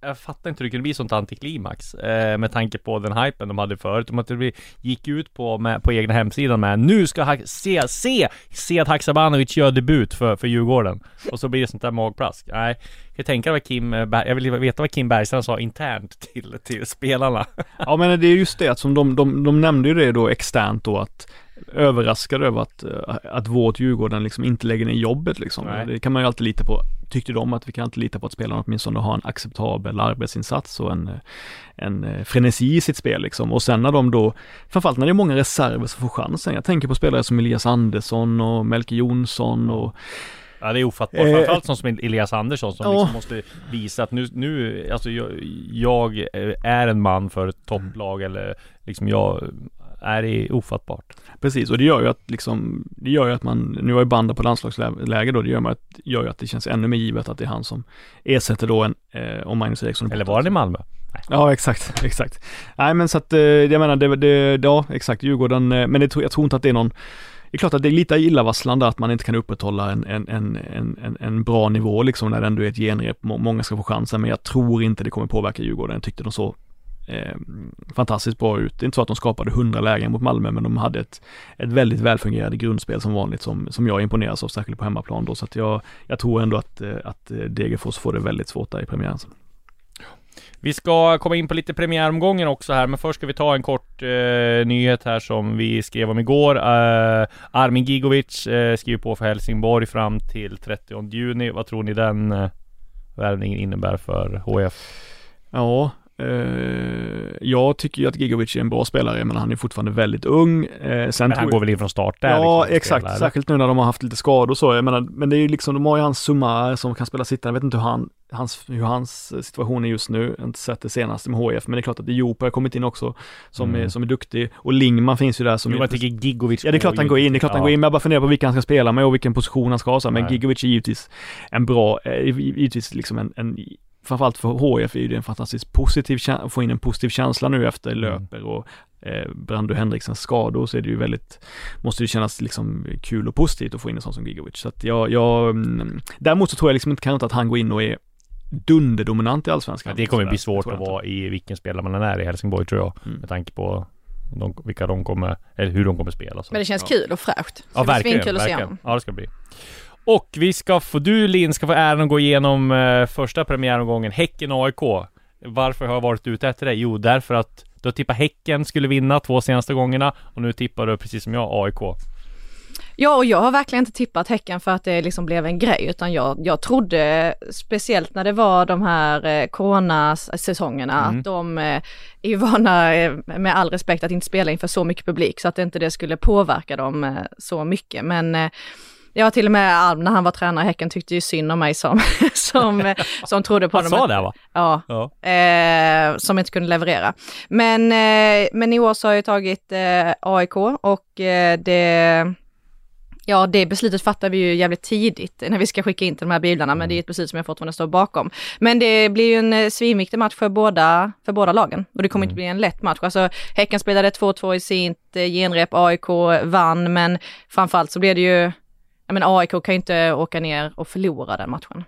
Jag fattar inte hur det kunde bli sånt antiklimax eh, med tanke på den hypen de hade förut. De att det gick ut på, med, på egna hemsidan med nu ska ha, se, se, se att Haksabanovic gör debut för, för Djurgården. Och så blir det sånt där magplask. Nej, jag tänka vad Kim, jag vill veta vad Kim Bergström sa internt till, till spelarna. Ja men det är just det, att som de, de, de nämnde ju det då externt då att överraskade över att, eh, att vårt Djurgården liksom inte lägger ner jobbet liksom. Nej. Det kan man ju alltid lita på, tyckte de att vi kan alltid lita på att spelarna åtminstone har en acceptabel arbetsinsats och en, en eh, frenesi i sitt spel liksom. Och sen när de då, framförallt när det är många reserver som får chansen. Jag tänker på spelare som Elias Andersson och Melke Jonsson och Ja det är ofattbart, Eh, framförallt sån som Elias Andersson som liksom måste visa att nu, nu alltså jag, jag eh, är en man för ett topplag eller liksom jag är det ofattbart. Precis, och det gör ju att liksom, det gör ju att man, nu har ju Banda på landslagsläge då, det gör, att, gör ju att det känns ännu mer givet att det är han som ersätter då en, eh, om Magnus Eriksson Eller var det i Malmö? Ja, exakt, exakt. Nej men så att, eh, jag menar, det, det, ja exakt, Djurgården, eh, men det, jag tror inte att det är någon det är klart att det är lite illavarslande att man inte kan upprätthålla en, en, en, en, en, bra nivå liksom när det ändå är ett genrep, Må- många ska få chansen, men jag tror inte det kommer påverka Djurgården. Jag tyckte de så eh, fantastiskt bra ut. Det är inte så att de skapade hundra lägen mot Malmö, men de hade ett, ett väldigt välfungerande grundspel som vanligt som, som jag imponeras av, särskilt på hemmaplan då. Så att jag, jag tror ändå att, eh, att eh, Degerfors får det väldigt svårt där i premiären. Vi ska komma in på lite premiäromgången också här, men först ska vi ta en kort eh, nyhet här som vi skrev om igår. Eh, Armin Gigovic eh, skriver på för Helsingborg fram till 30 juni. Vad tror ni den eh, värvningen innebär för HF? Ja, jag tycker ju att Gigovic är en bra spelare, men han är fortfarande väldigt ung. Eh, sen Men han går väl in från start där? Ja, liksom, exakt. eller? Särskilt nu när de har haft lite skador och så. Jag menar, men det är ju liksom, de har ju hans Sumar som kan spela sittande. Jag vet inte hur, han, hans, hur hans situation är just nu. Jag har inte sett det senaste med HF, men det är klart att Diop har kommit in också som, Mm. är, som är duktig. Och Lingman finns ju där som Jo, jag tycker Gigovic Ja det är klart han går in, det är klart han ja. går in, men jag bara funderar på vilka han ska spela med och vilken position han ska ha så, men Nej. Gigovic är givetvis en bra, eh, givetvis liksom en, en framförallt för HF är ju det en fantastiskt positiv, kä- att få in en positiv känsla nu efter Mm. löper och eh, Brando Henriksens skador så är det ju väldigt, måste det kännas liksom kul och positivt att få in en sån som Gigovic. Så att jag, jag, mm, däremot så tror jag liksom inte, kanske att han går in och är dunderdominant i Allsvenskan. Ja, det kommer bli svårt att vara i vilken spelare man än är i Helsingborg tror jag. Mm. Med tanke på de, vilka de kommer, eller hur de kommer spela. Så. Men det känns Ja. kul och fräscht. Ja verkligen, svinkul att se verkligen. Ja det ska bli. Och vi ska få, du Linn ska få äran att gå igenom eh, första premiäromgången, Häcken-AIK. Varför har jag varit ute efter det? Jo, därför att du har tippat Häcken skulle vinna två senaste gångerna och nu tippar du precis som jag AIK. Ja, och jag har verkligen inte tippat Häcken för att det liksom blev en grej, utan jag, jag trodde, speciellt när det var de här eh, coronasäsongerna, Mm. att de eh, är ju vana, eh, med all respekt, att inte spela inför så mycket publik, så att inte det skulle påverka dem eh, så mycket. Men Ja, till och med Alm när han var tränare i Häcken tyckte ju synd om mig som, som, som trodde på Han dem. sa det va? Ja, Ja. eh, som inte kunde leverera. Men, eh, men i år så har jag tagit eh, AIK och eh, det, ja det beslutet fattar vi ju jävligt tidigt när vi ska skicka in till de här bilarna, men det är ett beslut som jag fortfarande står bakom. Men det blir ju en eh, svinviktig match för båda, för båda lagen och det kommer inte bli en lätt match. Alltså Häcken spelade 2-2 i sitt eh, genrep, AIK vann, men framförallt så blev det ju men AIK kan ju inte åka ner och förlora den matchen.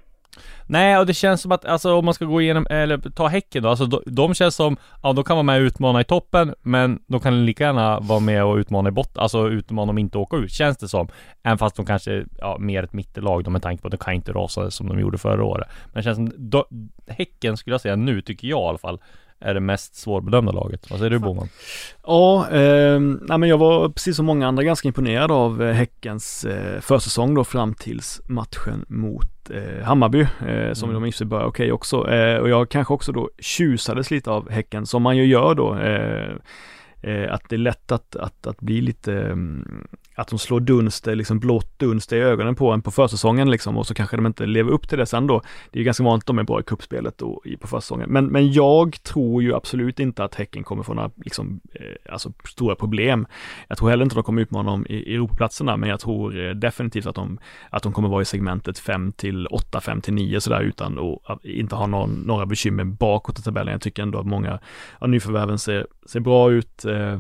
Nej, och det känns som att, alltså om man ska gå igenom, eller ta Häcken då, alltså de, de känns som, ja de kan vara med och utmana i toppen, men de kan lika gärna vara med och utmana i botten, alltså utmana om inte åka ut, känns det som. Även fast de kanske, ja, mer ett mittelag då med tanke på att de kan inte rasa som de gjorde förra året. Men det känns som, då, Häcken skulle jag säga nu, tycker jag i alla fall, är det mest svårbedömda laget. Vad säger du Boman? Ja, eh, nej, men jag var precis som många andra ganska imponerad av eh, Häckens eh, försäsong då fram tills matchen mot eh, Hammarby eh, som Mm. de i började okej också. Eh, och jag kanske också då tjusades lite av Häcken som man ju gör då. Eh, att det är lätt att, att, att bli lite, mm, att de slår dunster, liksom blått dunster i ögonen på en på försäsongen liksom och så kanske de inte lever upp till det sen då. Det är ju ganska vanligt att de är bra i kuppspelet och i, på försäsongen. Men, men jag tror ju absolut inte att Häcken kommer få några liksom, eh, alltså stora problem. Jag tror heller inte att de kommer utmana dem i, i Europaplatserna, men jag tror eh, definitivt att de, att de kommer vara i segmentet 5 till 8, 5 till 9 sådär utan att inte ha någon, några bekymmer bakåt i tabellen. Jag tycker ändå att många av nyförvärven ser, ser bra ut. Eh,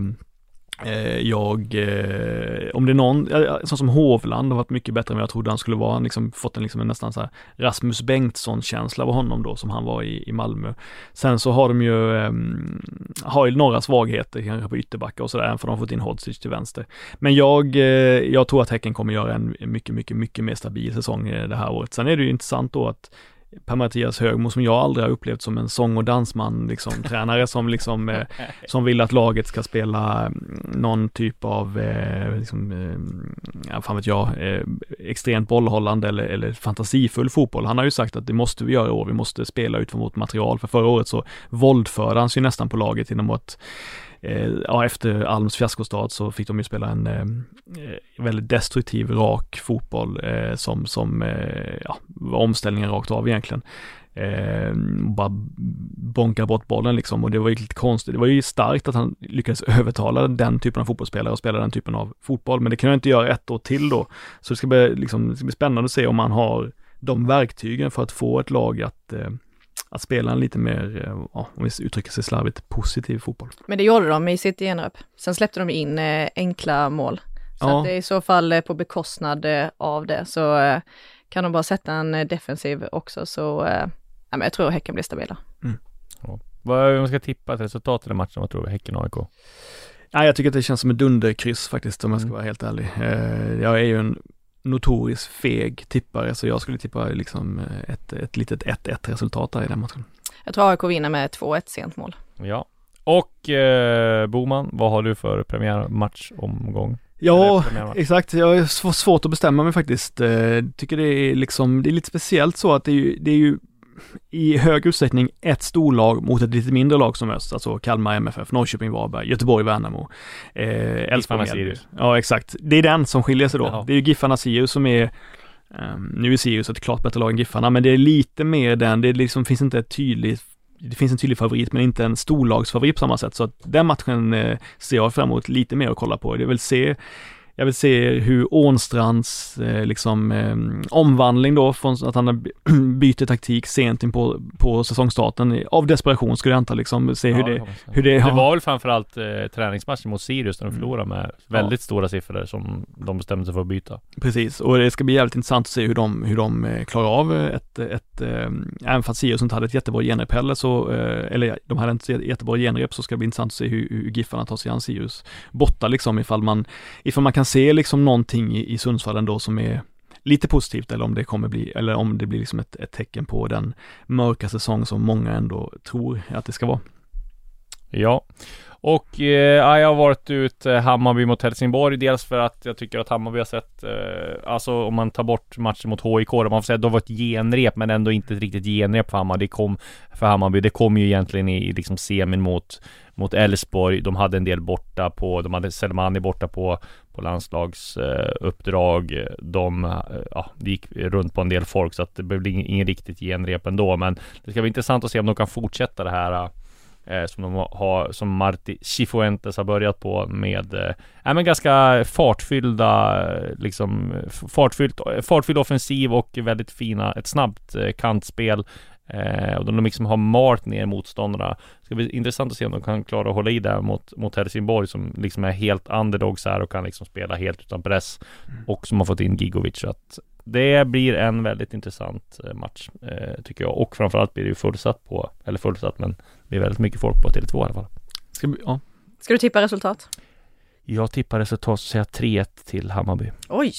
Eh, jag, eh, om det är någon, eh, eh, sån som Hovland har varit mycket bättre än vad jag trodde han skulle vara. Han liksom fått en, liksom en nästan så här Rasmus Bengtsson-känsla av honom då som han var i, i Malmö. Sen så har de ju, eh, har ju några svagheter kanske på ytterbackar och sådär, även för de har fått in Hodzic till vänster. Men jag, eh, jag tror att Häcken kommer göra en mycket, mycket, mycket mer stabil säsong det här året. Sen är det ju intressant då att Per-Mattias Högmo som jag aldrig har upplevt som en sång och dansman liksom tränare som liksom eh, som vill att laget ska spela mm, någon typ av eh, liksom, eh, ja, fan vet jag, eh, extremt bollhållande eller, eller fantasifull fotboll. Han har ju sagt att det måste vi göra i år, vi måste spela utifrån vårt material. För förra året så våldförde han sig nästan på laget genom att Eh, ja, efter Alms fiaskostart så fick de ju spela en eh, eh, väldigt destruktiv, rak fotboll eh, som, som eh, ja, var omställningen rakt av egentligen. Eh, bara bonka bort bollen liksom och det var ju lite konstigt. Det var ju starkt att han lyckades övertala den typen av fotbollsspelare och spela den typen av fotboll, men det kan jag inte göra ett år till då. Så det ska bli, liksom, det ska bli spännande att se om man har de verktygen för att få ett lag att eh, att spela en lite mer, eh, ja, om vi uttrycker sig slarvigt, positiv fotboll. Men det gjorde de i sitt genrep. Sen släppte de in eh, enkla mål. Så Ja. att det är i så fall eh, på bekostnad av det. Så kan de bara sätta en defensiv också så, ja, men jag tror Häcken blir stabila. Vad, om man ska tippa ett resultat i den matchen, vad tror du? Häcken-AIK? Nej, jag tycker att det känns som ett dunderkryss faktiskt, om jag ska Mm. vara helt ärlig. Jag är ju en notorisk feg tippare, så jag skulle tippa liksom ett, ett litet 1-1 resultat där i den matchen. Jag tror AIK vinner med 2-1 sent mål. Ja. Och eh, Boman, vad har du för premiärmatchomgång? Ja, exakt. Jag har sv- svårt att bestämma mig faktiskt. Eh, tycker det är liksom, det är lite speciellt så att det är ju, det är ju i hög utsträckning ett storlag mot ett lite mindre lag som möts, alltså Kalmar MFF, Norrköping Varberg, Göteborg Värnamo, eh, Elfsborg. Sirius. Ja exakt, det är den som skiljer sig då. Jaha. Det är ju Giffarna Sirius som är ehm, nu är Sirius ett klart bättre lag än Giffarna, men det är lite mer den, det liksom, finns inte ett tydligt det finns en tydlig favorit men inte en storlagsfavorit på samma sätt. Så att den matchen eh, ser jag fram emot lite mer att kolla på. Jag vill se jag vill se hur Ånstrands eh, liksom eh, omvandling då från att han byter taktik sent in på, på säsongstarten. Av desperation skulle jag anta liksom, se hur Ja, det, hur det, Det ja, var väl framförallt eh, träningsmatchen mot Sirius där de Mm. förlorade med väldigt stora siffror som de bestämde sig för att byta. Precis, och det ska bli jävligt intressant att se hur de, hur de eh, klarar av ett, ett eh, även fast Sirius inte hade ett jättebra genrep heller så, eh, eller de hade inte ett jättebra genrep så ska det bli intressant att se hur, hur Giffarna tar sig an Sirius borta liksom ifall man, ifall man kan se liksom någonting i, i Sundsvall ändå som är lite positivt eller om det kommer bli, eller om det blir liksom ett, ett tecken på den mörka säsong som många ändå tror att det ska vara. Ja. Och eh, jag har varit ut eh, Hammarby mot Helsingborg. Dels för att jag tycker att Hammarby har sett, eh, alltså om man tar bort matchen mot HIK, då man får säga att det var ett genrep men ändå inte ett riktigt genrep för Hammarby. Det kom, för Hammarby, det kom ju egentligen i liksom semin mot mot Elfsborg. De hade en del borta på, de hade Selmani borta på på landslagsuppdrag. Eh, de, eh, ja, det gick runt på en del folk så att det blev ingen, ingen riktigt genrep ändå. Men det ska bli intressant att se om de kan fortsätta det här eh, som de har, som Marti Cifuentes har börjat på med, eh, men ganska fartfyllda, eh, liksom fartfyllt, fartfylld offensiv och väldigt fina, ett snabbt eh, kantspel. Eh, och de liksom har malt ner motståndarna. Det ska bli intressant att se om de kan klara att hålla i där mot, mot Helsingborg som liksom är helt underdogs här och kan liksom spela helt utan press. Och som har fått in Gigovic. Så att det blir en väldigt intressant eh, match eh, tycker jag. Och framförallt blir det ju fullsatt på, eller fullsatt men det blir väldigt mycket folk på Tele2 i alla fall. Ska vi, ja. Ska du tippa resultat? Jag tippar resultat så säger jag 3-1 till Hammarby. Oj!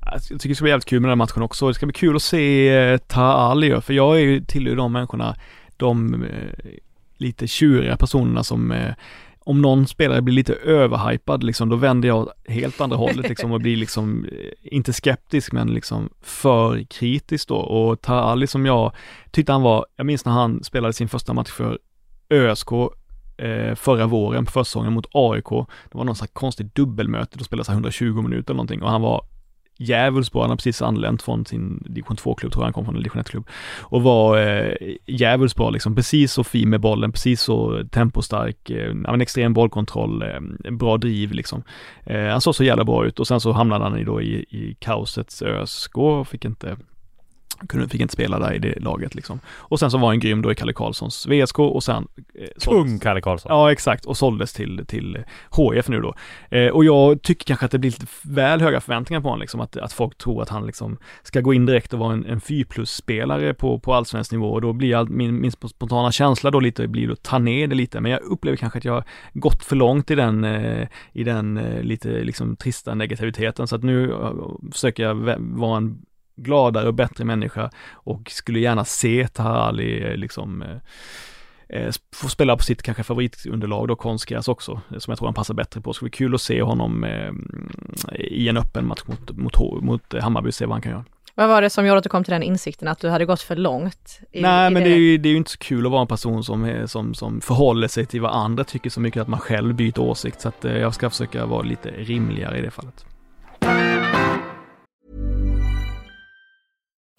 Alltså, Jag tycker det ska bli jävligt kul med den här matchen också. Det ska bli kul att se eh, Taha Ali, för jag är ju tillhör de människorna, de, eh, lite tjuriga personerna som eh, om någon spelare blir lite överhypad liksom, då vänder jag helt andra hållet liksom och blir liksom, inte skeptisk men liksom för kritisk då. Och Tarali som jag tyckte han var, jag minns när han spelade sin första match för ÖSK eh, förra våren på försäsongen mot AIK. Det var någon slags konstigt dubbelmöte, de spelade så 120 minuter eller någonting och han var djävulskt bra. Han har precis anlänt från sin division 2-klubb, tror jag han kom från en division 1-klubb. Och var eh, djävulskt bra liksom, precis så fin med bollen, precis så tempostark, eh, en extrem bollkontroll, eh, bra driv liksom. Eh, han såg så jävla bra ut och sen så hamnade han ju då i, i kaosets ÖSK och fick inte kunde, fick inte spela där i det laget liksom. Och sen så var han grym då i Kalle Karlssons VSK och sen eh, Kung Kalle Karlsson! Ja exakt, och såldes till, till HF nu då. Eh, och jag tycker kanske att det blir lite väl höga förväntningar på honom liksom, att, att folk tror att han liksom ska gå in direkt och vara en, en 4 plus-spelare på, på allsvensk nivå och då blir all, min, min spontana känsla då lite, blir att ta ner det lite, men jag upplever kanske att jag gått för långt i den, eh, i den eh, lite liksom trista negativiteten så att nu eh, försöker jag vara en gladare och bättre människa och skulle gärna se Tahali eh, liksom eh, eh, få spela på sitt kanske favoritunderlag då, konstgräs också, som jag tror han passar bättre på. Det skulle bli kul att se honom eh, i en öppen match mot, mot, mot Hammarby, se vad han kan göra. Vad var det som gjorde att du kom till den insikten att du hade gått för långt? I, Nej, i men det, det är, ju, det är ju inte så kul att vara en person som, som, som förhåller sig till vad andra tycker så mycket att man själv byter åsikt. Så att jag ska försöka vara lite rimligare i det fallet.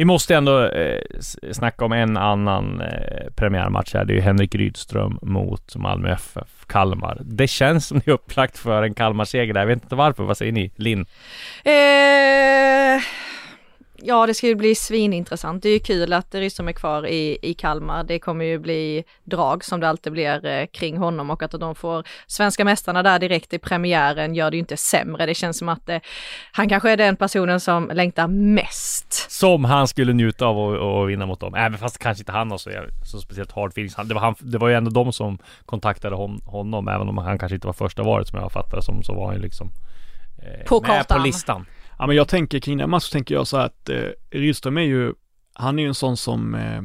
Vi måste ändå eh, snacka om en annan eh, premiärmatch här. Det är ju Henrik Rydström mot Malmö FF Kalmar. Det känns som det är upplagt för en Kalmar-seger där. Jag vet inte varför. Vad säger ni? Linn? Eh ja, det ska ju bli svinintressant. Det är ju kul att Rydström är kvar i, i Kalmar. Det kommer ju bli drag som det alltid blir eh, kring honom och att de får svenska mästarna där direkt i premiären gör det ju inte sämre. Det känns som att eh, han kanske är den personen som längtar mest. Som han skulle njuta av att vinna mot dem. Även fast kanske inte han har så, så speciellt hard feelings. Det var, han, det var ju ändå de som kontaktade hon, honom, även om han kanske inte var första valet som jag fattade som, så var han ju liksom eh, på med på listan. Ja men jag tänker kring den matchen så tänker jag så här att eh, Rydström är ju, han är ju en sån som eh,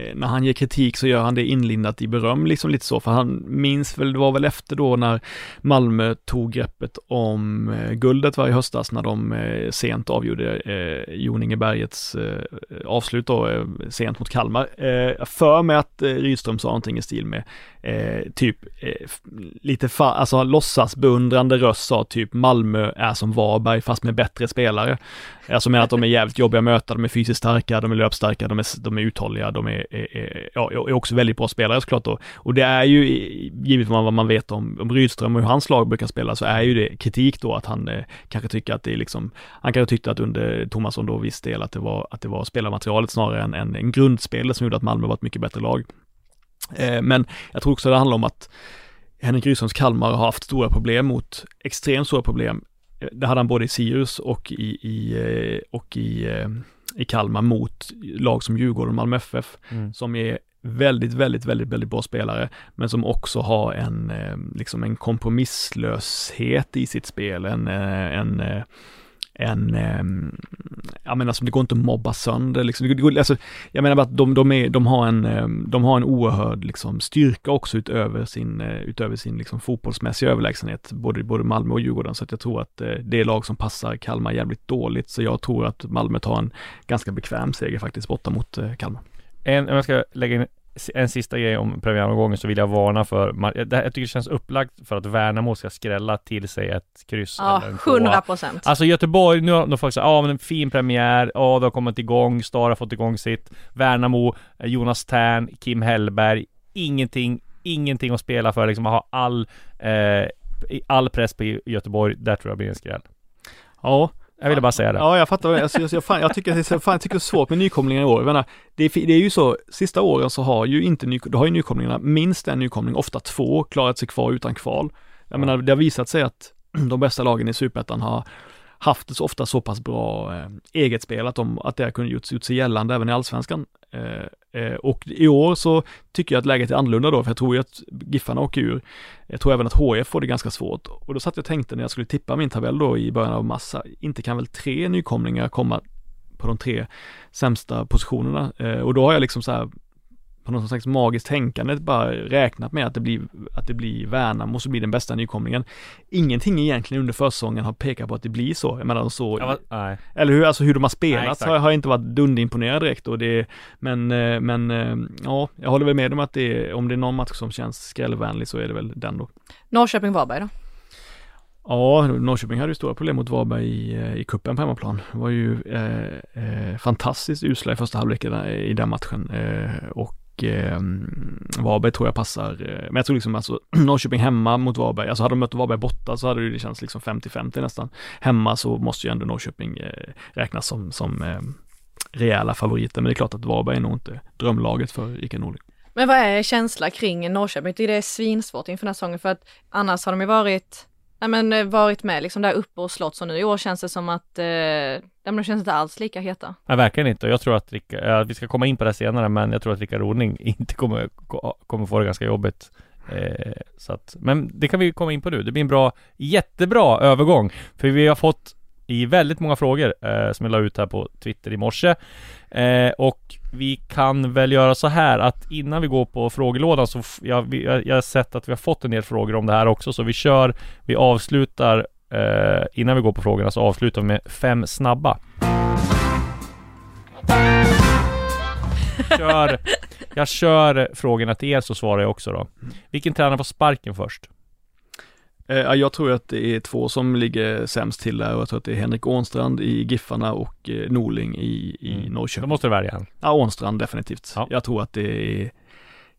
eh, när han ger kritik så gör han det inlindat i beröm, liksom lite så, för han minns väl, det var väl efter då när Malmö tog greppet om eh, guldet varje höstas när de eh, sent avgjorde eh, Joningebergets eh, avslut då, eh, sent mot Kalmar. Eh, för mig att eh, Rydström sa någonting i stil med eh, typ eh, lite fa alltså låtsas beundrande röst sa typ Malmö är som Varberg fast med bättre spelare. Alltså med att de är jävligt jobbiga att möta, de är fysiskt starka, de är löpstarka, de är, de är uthålliga, de är, är, är, ja, är också väldigt bra spelare såklart då. Och det är ju, givet vad man vet om, om Rydström och hur hans lag brukar spela, så är ju det kritik då att han eh, kanske tycker att det är liksom, han kanske tyckte att under Tomasson då viss del att det var, att det var spelarmaterialet snarare än, än en grundspelare som gjorde att Malmö var ett mycket bättre lag. Eh, men jag tror också det handlar om att Henrik Rydströms Kalmar har haft stora problem mot, extremt stora problem det hade han både i Sirius och i, i, eh, och i, eh, i Kalmar mot lag som Djurgården och Malmö FF, mm. som är väldigt, väldigt, väldigt, väldigt bra spelare, men som också har en, eh, liksom en kompromisslöshet i sitt spel, en, en, en, ehm, jag menar alltså, som det går inte att mobba sönder liksom. Det går, alltså, jag menar bara att de, de, är, de, har en, ehm, de har en oerhörd liksom, styrka också utöver sin, eh, utöver sin liksom, fotbollsmässiga överlägsenhet, både, både Malmö och Djurgården, så att jag tror att eh, det är lag som passar Kalmar jävligt dåligt, så jag tror att Malmö tar en ganska bekväm seger faktiskt borta mot eh, Kalmar. En, om jag ska lägga in en sista grej om premiäromgången så vill jag varna för, jag tycker det känns upplagt för att Värnamo ska skrälla till sig ett kryss Ja, hundra procent. Alltså Göteborg, nu har de folk sagt, ja men en fin premiär, ja det har kommit igång, Star har fått igång sitt, Värnamo, eh, Jonas Tern, Kim Hellberg, ingenting, ingenting att spela för liksom, har all, eh, all press på Göteborg, där tror jag blir en skräll. Ja, jag ville bara säga det. Ja, jag fattar. Alltså, jag, jag, fan, jag, tycker, jag, fan, jag tycker det är svårt med nykomlingar i år. Jag menar, det, är, det är ju så, sista åren så har ju inte ny, då har ju nykomlingarna, minst en nykomling, ofta två, klarat sig kvar utan kval. Jag menar, det har visat sig att de bästa lagen i Superettan har haft så ofta så pass bra eh, eget spel att, de, att det har kunnat gjort, gjort sig gällande även i allsvenskan. Eh, eh, och i år så tycker jag att läget är annorlunda då, för jag tror ju att Giffarna åker ur. Jag tror även att HF får det ganska svårt. Och då satt jag och tänkte när jag skulle tippa min tabell då i början av massa, inte kan väl tre nykomlingar komma på de tre sämsta positionerna. Eh, och då har jag liksom så här på något slags magiskt tänkande bara räknat med att det blir, att det blir Värnamo måste bli den bästa nykomlingen. Ingenting egentligen under försäsongen har pekat på att det blir så. Jag menar så, Ja, va- nej. eller hur, alltså hur de har Nej, spelat exakt. har, har jag inte varit dunderimponerad direkt och det, men, eh, men eh, ja, jag håller väl med om att det är, om det är någon match som känns skrällvänlig så är det väl den då. Norrköping-Varberg då? Ja, Norrköping hade ju stora problem mot Varberg i, eh, i cupen på hemmaplan. Det var ju eh, eh, fantastiskt usla i första halvleken i den matchen eh, och eh, Varberg tror jag passar, eh, men jag tror liksom alltså Norrköping hemma mot Varberg, alltså hade de mött Varberg borta så hade det ju känts liksom 50-50 nästan. Hemma så måste ju ändå Norrköping eh, räknas som, som eh, rejäla favoriter, men det är klart att Varberg är nog inte drömlaget för Rickard Norling. Men vad är känslan kring Norrköping? Jag tycker det är svinsvårt inför den här säsongen för att annars har de ju varit, nej men eh, varit med liksom där uppe och slått så nu i år känns det som att, eh, nej men de känns inte alls lika heta. Nej, verkligen inte. Och jag tror att Rickard, eh, vi ska komma in på det senare, men jag tror att Rickard Rodning inte kommer, kommer få det ganska jobbigt. Eh, så att, men det kan vi komma in på nu. Det blir en bra, jättebra övergång. För vi har fått i väldigt många frågor eh, som jag la ut här på Twitter i morse. Eh, och vi kan väl göra så här att innan vi går på frågelådan så f- jag, vi, jag, har sett att vi har fått en del frågor om det här också så vi kör, vi avslutar eh, innan vi går på frågorna så avslutar vi med fem snabba. Kör, jag kör frågorna till er så svarar jag också då. Vilken tränare får sparken först? Eh, ja, jag tror att det är två som ligger sämst till där och jag tror att det är Henrik Ånstrand i Giffarna och eh, Norling i, i Mm. Då Norrköping. måste du välja en. Ja, Ånstrand definitivt. Ja. Jag tror att det är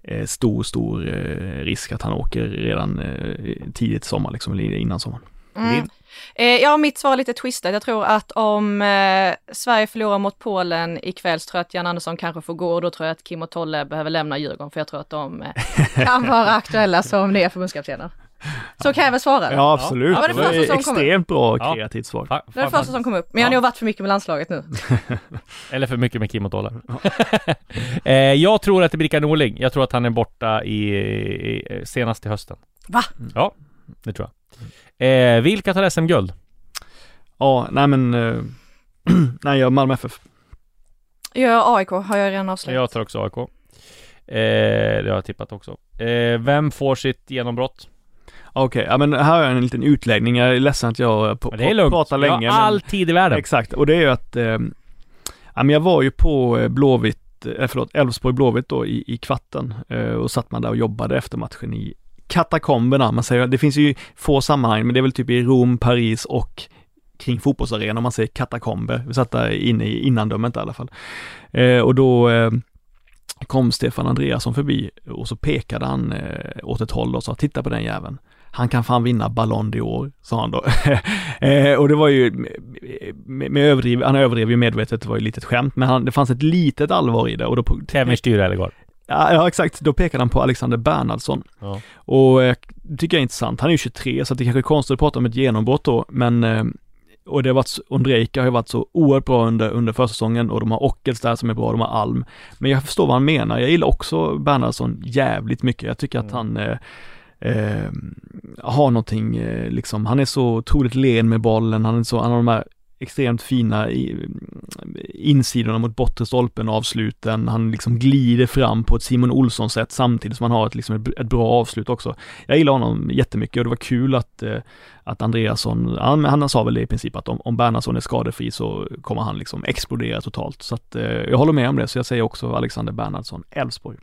eh, stor, stor eh, risk att han åker redan eh, tidigt sommar, liksom, eller innan sommaren. Mm. Eh, ja, mitt svar är lite twistat. Jag tror att om eh, Sverige förlorar mot Polen ikväll så tror jag att Jan Andersson kanske får gå och då tror jag att Kim och Tolle behöver lämna Djurgården för jag tror att de eh, kan vara aktuella som nya förbundskaptener. Så kan jag väl svara? Ja, absolut. Ja, det det var som kommer. extremt bra Ja. kreativt svar. Fa- Det är det första som kom upp. Men jag har Ja. nog varit för mycket med landslaget nu. Eller för mycket med Kim och Tolle. eh, jag tror att det blir Norling. Jag tror att han är borta i, i senast till hösten. Va? Ja, det tror jag. Eh, vilka tar SM-guld? Ja, nej men, eh, nej jag Malmö FF. Jag AIK har jag redan avslöjat. Jag tar också AIK. Eh, det har jag tippat också. Eh, vem får sitt genombrott? Okej, ja men här har jag en liten utläggning. Jag är ledsen att jag på, Men det är lugnt. pratar länge. jag har men- all tid i världen. Exakt, och det är ju att, eh, ja men jag var ju på eh, Blåvitt, eh, förlåt, Elfsborg Blåvitt då i, i kvarten eh, och satt man där och jobbade efter matchen i katakomberna. Man säger, det finns ju få sammanhang, men det är väl typ i Rom, Paris och kring fotbollsarenan man säger katakomber. Vi satt där inne i innandömet i alla fall. Eh, och då eh, kom Stefan Andreasson förbi och så pekade han eh, åt ett håll och sa titta på den jäveln. Han kan fan vinna Ballon d'Or, sa han då. eh, och det var ju, med, med överdriv, han överdrev ju medvetet, det var ju lite ett skämt, men han, det fanns ett litet allvar i det och då Kevin Styrellegård. Ja, ja, exakt. Då pekade han på Alexander Bernhardsson. Ja. Och eh, det tycker jag är intressant. Han är ju 23, så det kanske är konstigt att prata om ett genombrott då, men eh, och det har varit, Ondrejka har ju varit så oerhört bra under, under försäsongen och de har Ockels där som är bra, de har Alm. Men jag förstår vad han menar. Jag gillar också Bernhardsson jävligt mycket. Jag tycker att han eh, eh, har någonting, eh, liksom, han är så otroligt len med bollen, han är så, han har de här extremt fina i, eh, insidorna mot bortre stolpen och avsluten. Han liksom glider fram på ett Simon Olsson sätt samtidigt som han har ett, liksom ett, ett bra avslut också. Jag gillar honom jättemycket och det var kul att, eh, att Andreasson, han, han sa väl det i princip att om, om Bernhardsson är skadefri så kommer han liksom explodera totalt. Så att eh, jag håller med om det, så jag säger också Alexander Bernhardsson, Elfsborg.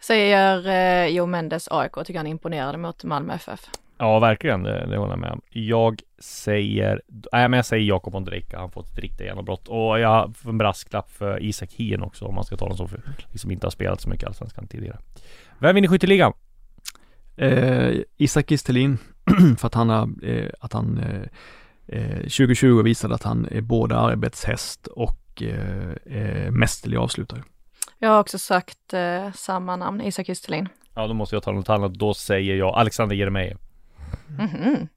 Säger eh, Joe Mendes AIK, tycker han imponerade mot Malmö FF. Ja, verkligen. Det, det håller jag med om. Jag säger, nej men jag säger Jakob Ondrejka. Han får ett riktigt genombrott. Och jag har en brasklapp för Isak Hien också om man ska ta någon som för, liksom inte har spelat så mycket Allsvenskan tidigare. Vem vinner skytteligan? Eh, Isak Kistelin, för att han har, eh, att han eh, eh, 2020 visade att han är både arbetshäst och eh, eh, mästerlig avslutare. Jag har också sagt eh, samma namn, Isak Kristelin. Ja, då måste jag ta något annat. Då säger jag Alexander Jeremejeff. Mhm.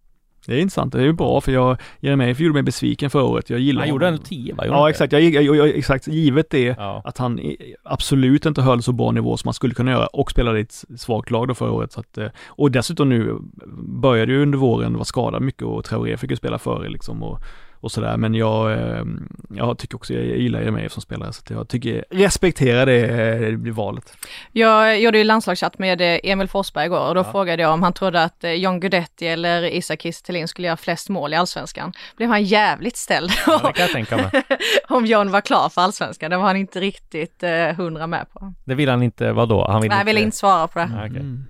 Det är intressant, det är ju bra för jag, Jeremejeff gjorde mig besviken förra året. Jag gillar Han gjorde ändå 10 va? Han Ja exakt, jag, jag, jag, exakt, givet det Ja. att han absolut inte höll så bra nivå som man skulle kunna göra och spelade i ett svagt lag då förra året. Så att, eh, och dessutom nu började ju under våren vara skadad mycket och Traoré fick ju spela före liksom och, och sådär. Men jag, eh, jag tycker också, jag gillar Jeremejeff som spelare så jag tycker, respektera det, eh, det blir valet. Jag gjorde ju landslagschatt med eh, Emil Forsberg igår och då Ja. frågade jag om han trodde att eh, John Guidetti eller Isak Kristelin skulle göra flest mål i allsvenskan. Blev han jävligt ställd Ja, det kan jag tänka mig. om John var klar för allsvenskan. Det var han inte riktigt eh, hundra med på. Det vill han inte, vadå? Han vill Nej, jag ville inte svara på det. Ah. Mm.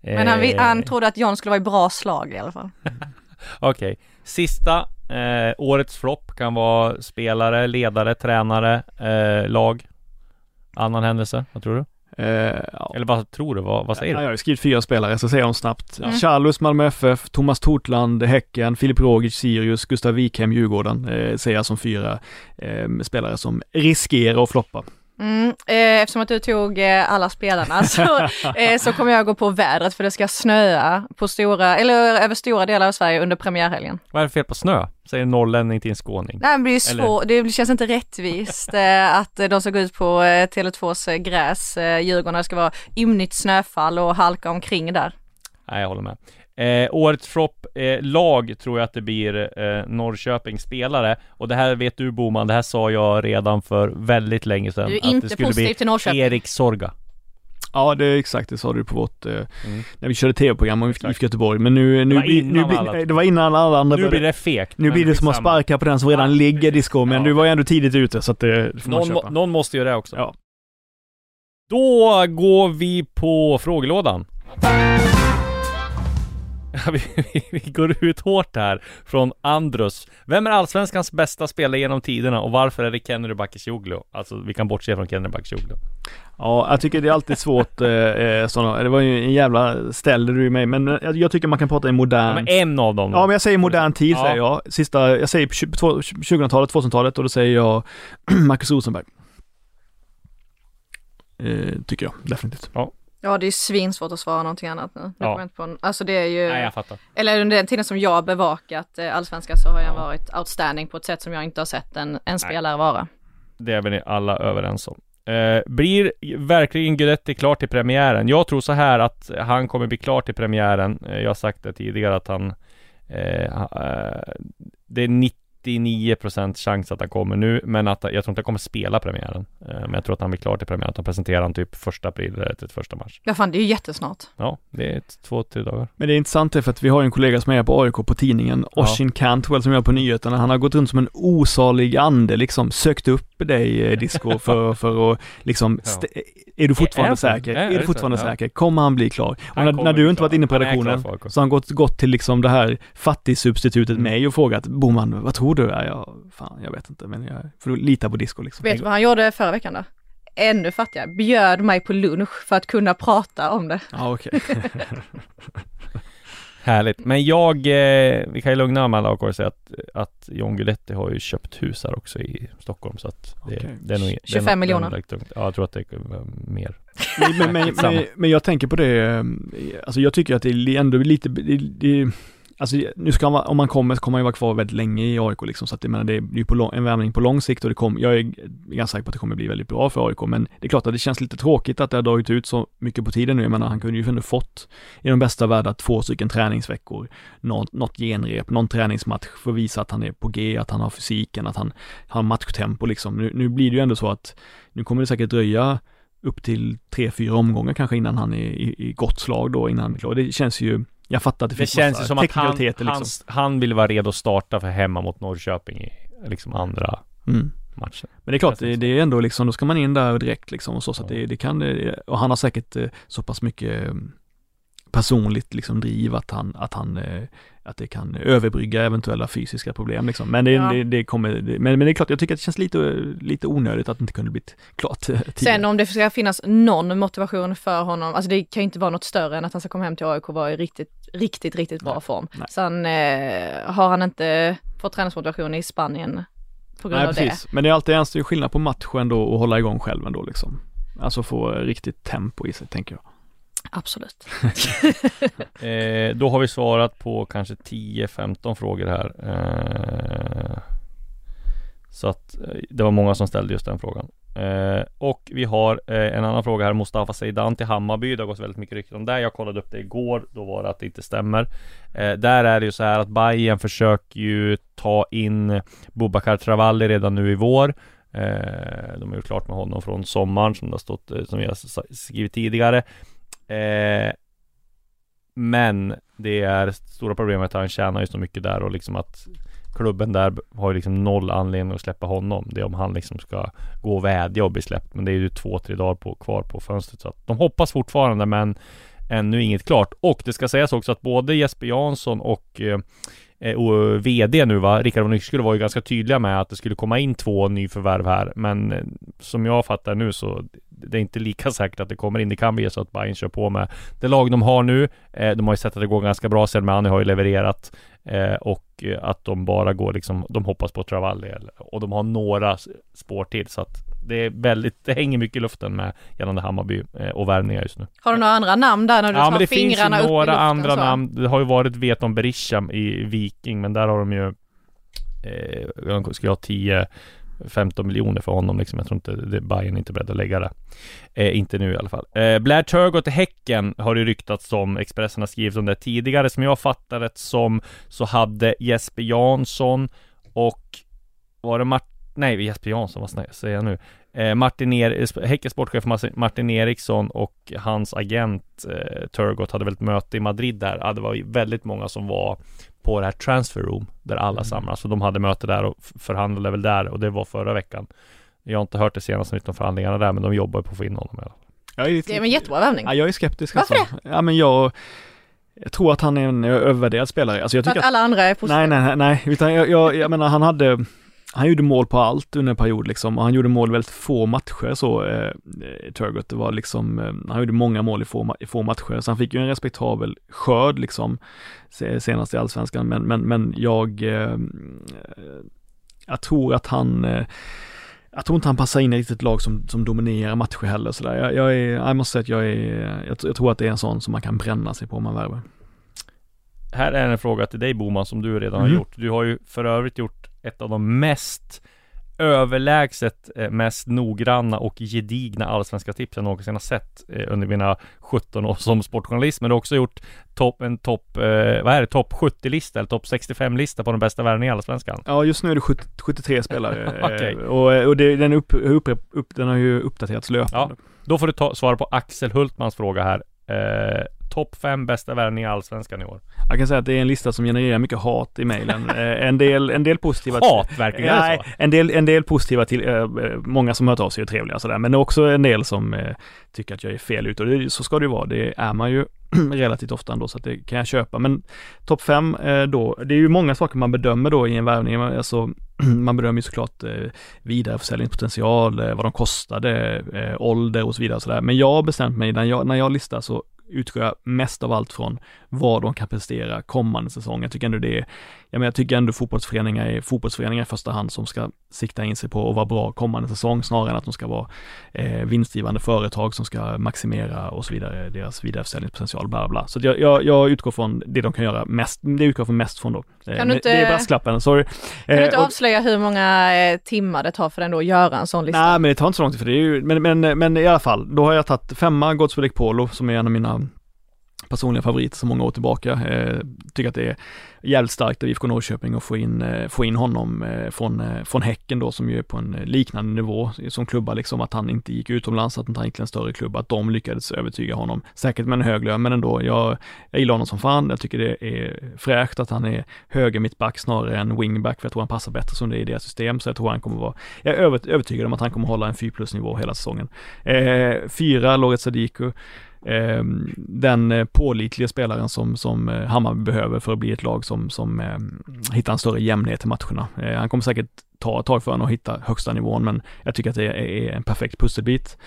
Men han, han trodde att John skulle vara i bra slag i alla fall. Okej, sista eh, årets flopp kan vara spelare, ledare, tränare, eh, lag. Annan händelse, vad tror du? Eh, ja. Eller vad tror du? Vad, vad säger Ja, du? jag har skrivit fyra spelare, så säger jag dem snabbt. Mm. Charlus, Malmö FF, Thomas Tortland, Häcken, Filip Rogic, Sirius, Gustav Wikheim, Djurgården, eh, säger jag som fyra eh, spelare som riskerar att floppa. Mm, eh, eftersom att du tog eh, alla spelarna så, eh, så kommer jag gå på vädret för det ska snöa på stora, eller över stora delar av Sverige under premiärhelgen. Vad är det fel på snö? Säger en norrlänning till en skåning. Nej, men det, är svår, det känns inte rättvist eh, att eh, de ska gå ut på eh, Tele2s eh, gräs, eh, Djurgården, det ska vara ymnigt snöfall och halka omkring där. Nej, jag håller med. Eh, årets flopp eh, lag tror jag att det blir eh, Norrköpings spelare och det här vet du Boman, det här sa jag redan för väldigt länge sedan. Du är att det inte skulle positiv bli till Norrköping. Erik Sorga. Ja, det är exakt, det sa du på vårt, eh, Mm. när vi körde tv-program om Exakt. IFK Göteborg. Men nu, nu, var blir- nu, innan blir- alla- det var innan alla andra Nu blir det fegt. Nu blir det som att sparka på den som redan Ja, ligger precis. disco, men Ja. du var ju ändå tidigt ute så att det, det får man Någon, må, köpa. någon måste göra det också. Ja. Då går vi på frågelådan. Ja, vi, vi, går ut hårt här från Andrus. Vem är Allsvenskans bästa spelare genom tiderna och varför är det Kennedy Bakircioglu? Alltså vi kan bortse från Kennedy Bakircioglu. Ja, jag tycker det är alltid svårt eh, eh, sådana, det var ju en jävla ställ du mig, men jag, tycker man kan prata i Ja, modern men en av dem då. Ja men jag säger modern tid Ja. säger jag. Sista, jag säger tju- två- 2000-talet, 2000-talet och då säger jag Marcus Rosenberg. Eh, tycker jag, definitivt. Ja, det är svinsvårt att svara någonting annat nu. Ja. inte på alltså det är ju, Nej jag fattar. eller under den tiden som jag bevakat eh, allsvenskan så har jag varit outstanding på ett sätt som jag inte har sett en, en spelare vara. Det är vi alla överens om. Eh, blir verkligen Guidetti klar till premiären? Jag tror så här att han kommer bli klar till premiären. Eh, jag har sagt det tidigare att han eh, eh, Det är 99% chans att han kommer nu, men att jag tror inte han kommer spela premiären. Eh, men jag tror att han blir klar till premiären. Att de presenterar han typ första april eller till första mars. Ja fan, det är ju jättesnart. Ja, det är två, tre dagar. Men det är intressant det för att vi har en kollega som är på AIK på tidningen, Ja. Oshin Cantwell som är på nyheterna. Han har gått runt som en osalig ande liksom, sökt upp dig eh, Disco för, för att liksom, Ja. Är du fortfarande Är säker? är- är du så? fortfarande Ja. säker? Kommer han bli klar? Och när, när du inte klar. varit inne på redaktionen så har han gått, gått till liksom det här fattigsubstitutet Mm. mig och frågat Boman, vad tror du? Ja, jag, fan, jag vet inte men jag får lita på Disco liksom. Vet du vad han gjorde förra veckan då? Ännu fattigare, bjöd mig på lunch för att kunna prata om det. Ja okej. Härligt. Men jag, eh, vi kan ju lugna med alla och säga att, att John Guidetti har ju köpt hus här också i Stockholm så att det, Okej. det är nog... det är 25 nog- det är miljoner. nog rätt tungt. Ja, jag tror att det är mer. men, men, men, men jag tänker på det, eh, alltså jag tycker att det är ändå lite, det, det, alltså nu ska man, om man kommer så kommer man ju vara kvar väldigt länge i AIK liksom, så att jag menar det är ju på lång, en värvning på lång sikt och det kommer, jag är ganska säker på att det kommer bli väldigt bra för AIK, men det är klart att det känns lite tråkigt att det har dragit ut så mycket på tiden nu, jag menar han kunde ju ändå fått i de bästa världar två stycken träningsveckor, något, något genrep, någon träningsmatch för att visa att han är på G, att han har fysiken, att han har matchtempo liksom. Nu, nu blir det ju ändå så att nu kommer det säkert dröja upp till tre, fyra omgångar kanske innan han är i, i gott slag då, innan han blir klar. Det känns ju, jag fattar att det, Det finns känns massa som att han, liksom. hans, han vill vara redo att starta för hemma mot Norrköping i liksom andra Mm. matchen. Men det är klart, det, det är ändå liksom, då ska man in där direkt liksom och så, så att det, det kan, och han har säkert eh, så pass mycket personligt liksom driv att han, att han, eh, att det kan överbrygga eventuella fysiska problem liksom. Men det, Ja. det, det kommer, det, men, men det är klart, jag tycker att det känns lite, lite onödigt att det inte kunde blivit klart eh, tidigare. Sen om det ska finnas någon motivation för honom, alltså det kan ju inte vara något större än att han ska komma hem till AIK och vara i riktigt, riktigt, riktigt bra Nej, form. nej. Sen eh, har han inte fått träningsmotivation i Spanien på grund Nej, av precis. Men det är alltid en stor skillnad på matchen då och hålla igång själv ändå liksom. Alltså få riktigt tempo i sig, tänker jag. Absolut. Eh, då har vi svarat på kanske 10-15 frågor här. Eh, så att eh, det var många som ställde just den frågan. Eh, och vi har eh, en annan fråga här, Mustafa Zeidan till Hammarby. Det har gått väldigt mycket rykten om det. Jag kollade upp det igår, då var det att det inte stämmer. Eh, där är det ju så här att Bayern försöker ju ta in Bubakar Travalli redan nu i vår. Eh, de har gjort klart med honom från sommaren som det har stått, som vi har s- skrivit tidigare. Eh, men det är stora problemet att han tjänar ju så mycket där och liksom att klubben där har ju liksom noll anledning att släppa honom. Det är om han liksom ska gå och vädja och bli släppt. Men det är ju två, tre dagar på, kvar på fönstret. Så att de hoppas fortfarande men ännu inget klart. Och det ska sägas också att både Jesper Jansson och eh, eh och VD nu va, Rickard von Yxkull var ju ganska tydliga med att det skulle komma in två nyförvärv här. Men eh, som jag fattar nu så det är inte lika säkert att det kommer in. Det kan bli så att Bayern kör på med det lag de har nu. Eh, de har ju sett att det går ganska bra. Selmani har ju levererat. Eh, och att de bara går liksom, de hoppas på Travalli. Och de har några spår till. Så att det är väldigt, det hänger mycket i luften med gällande Hammarby eh, och värvningar just nu. Har du några andra namn där när du Ja men det finns ju några luften andra så? namn. Det har ju varit Veton Berisham i Viking, men där har de ju eh, de skulle ha 10 15 miljoner för honom liksom. Jag tror inte det, Bayern är inte beredd att lägga det. Eh, inte nu i alla fall. Eh, Blair Turgott till Häcken har det ryktats om. Expressen har skrivit om det tidigare. Som jag fattar det som så hade Jesper Jansson och var det Martin Nej, Jesper Jansson, vad snäll, säger jag nu? Eh, Martin er- eh, Häckens sportchef Martin Eriksson och hans agent eh, Turgott hade väl ett möte i Madrid där. Ja, det var väldigt många som var på det här transfer room där alla samlas. Så de hade möte där och förhandlade väl där och det var förra veckan. Jag har inte hört det senaste nytt om förhandlingarna där men de jobbar ju på att få in honom i alla fall. Jag är, Det är en jättebra värvning. ja, jag är skeptisk Varför alltså. Ja men jag, jag tror att han är en övervärderad spelare. Alltså jag För tycker att att alla andra är positiva. Nej, nej, nej, nej, utan jag, jag, jag menar han hade, han gjorde mål på allt under en period liksom och han gjorde mål väldigt få matcher så, eh, Turgott. Det var liksom, eh, han gjorde många mål i få, i få matcher så han fick ju en respektabel skörd liksom se- senast i allsvenskan men, men, men jag, eh, jag tror att han eh, jag tror inte han passar in i ett lag som, som dominerar matcher heller sådär. Jag, jag är, jag måste säga att jag är, jag, jag tror att det är en sån som man kan bränna sig på om man värvar. Här är en fråga till dig Boman som du redan Mhm. har gjort. Du har ju för övrigt gjort ett av de mest överlägset eh, mest noggranna och gedigna allsvenska tips jag någonsin har sett eh, under mina 17 år som sportjournalist. Men du har också gjort topp, en topp, eh, vad är det, topp 70-lista eller topp 65-lista på de bästa värvningarna i allsvenskan. Ja, just nu är det 70, 73 spelare. Eh, Och, och det, den, upp, upp, upp, den har ju uppdaterats löpande. Då får du ta, svara på Axel Hultmans fråga här. Eh, topp 5 bästa värvningar i allsvenskan i år. Jag kan säga att det är en lista som genererar mycket hat i mejlen. En, del, en del positiva... Hat verkligen, Nej, en del, en del positiva till, eh, många som hört av sig är trevliga sådär, men också en del som eh, tycker att jag är fel ute och det, så ska det ju vara. Det är man ju relativt ofta ändå så att det kan jag köpa. Men topp fem eh, då, det är ju många saker man bedömer då i en värvning. Man- Alltså, man bedömer ju såklart eh, vidareförsäljningspotential, eh, vad de kostade, eh, ålder och så vidare. Och så där. Men jag har bestämt mig, när jag, när jag listar så utgår jag mest av allt från vad de kan prestera kommande säsong. Jag tycker ändå det är, jag, menar, jag tycker ändå fotbollsföreningar är fotbollsföreningar i första hand som ska sikta in sig på att vara bra kommande säsong snarare än att de ska vara eh, vinstgivande företag som ska maximera och så vidare, deras vidareförsäljningspotential, bla bla. Så jag, jag, jag utgår från det de kan göra mest, det utgår från mest från då. Eh, Kan du inte- Det är brasklappen, sorry. Kan du inte Eh, och- avslöja hur många eh, timmar det tar för den då att göra en sån lista? Nej men det tar inte så lång tid för det är ju, men, men, men i alla fall, då har jag tagit femma Godswill Polo som är en av mina personliga favoriter så många år tillbaka. Eh, tycker att det är jävligt starkt av IFK Norrköping att få in, eh, få in honom eh, från, eh, från Häcken då som ju är på en liknande nivå som klubbar liksom att han inte gick utomlands, att han gick till en större klubb, att de lyckades övertyga honom. Säkert med en hög lön men ändå, jag, jag gillar honom som fan. Jag tycker det är fräscht att han är höger mittback snarare än wingback för jag tror han passar bättre som det är i deras system så jag tror han kommer vara, jag är övertygad om att han kommer hålla en 4 plus nivå hela säsongen. Eh, fyra, Loret Sadiku. Ehm, eh, den pålitliga spelaren som, som eh, Hammarby behöver för att bli ett lag som, som eh, hittar en större jämnhet i matcherna. Eh, han kommer säkert ta ett tag för honom att hitta högsta nivån, men jag tycker att det är en perfekt pusselbit.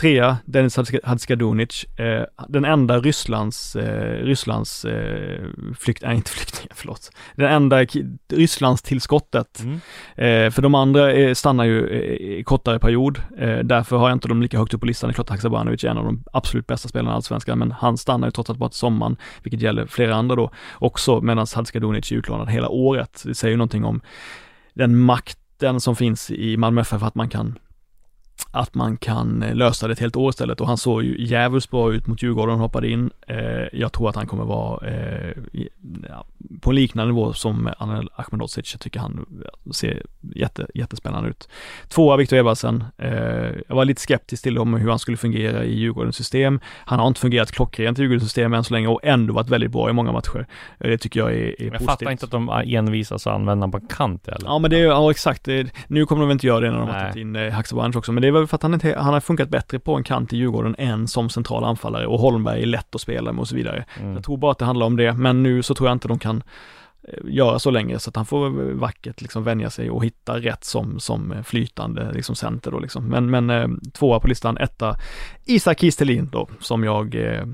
Trea, Dennis Hadzikadunic, eh, den enda Rysslands, eh, Rysslands eh, flykt, nej inte flyktingar, förlåt, den enda Rysslands tillskottet. Mm. Eh, för de andra eh, stannar ju eh, i kortare period, eh, därför har jag inte dem lika högt upp på listan. Det är klart Haksabanovic är en av de absolut bästa spelarna i Allsvenskan, men han stannar ju trots allt bara till sommaren, vilket gäller flera andra då också, medan Hadzikadunic är utlånad hela året. Det säger ju någonting om den makten som finns i Malmö FF att man kan att man kan eh, lösa det ett helt år istället och han såg ju jävligt bra ut mot Djurgården och hoppade in. Eh, jag tror att han kommer vara eh, på en liknande nivå som Anel Ahmedhodzic. Jag tycker han ser jätte, jättespännande ut. Tvåa Viktor Edvardsen. jag var lite skeptisk till om hur han skulle fungera i Djurgårdens system. Han har inte fungerat klockrent i Djurgårdens system än så länge och ändå varit väldigt bra i många matcher. det tycker jag är, är jag positivt. Jag fattar inte att de envisas och använder honom på kant eller? Ja men det är, ja exakt. nu kommer de inte göra det när de har tagit in Haksabanovic också, men det är väl för att han, inte, han har funkat bättre på en kant i Djurgården än som central anfallare och Holmberg är lätt att spela med och så vidare. Mm. Jag tror bara att det handlar om det, men nu så tror jag inte de kan eh, göra så länge så att han får vackert liksom vänja sig och hitta rätt som, som flytande liksom center då liksom. Men, men eh, tvåa på listan, etta Isak Kistelin då, som jag eh,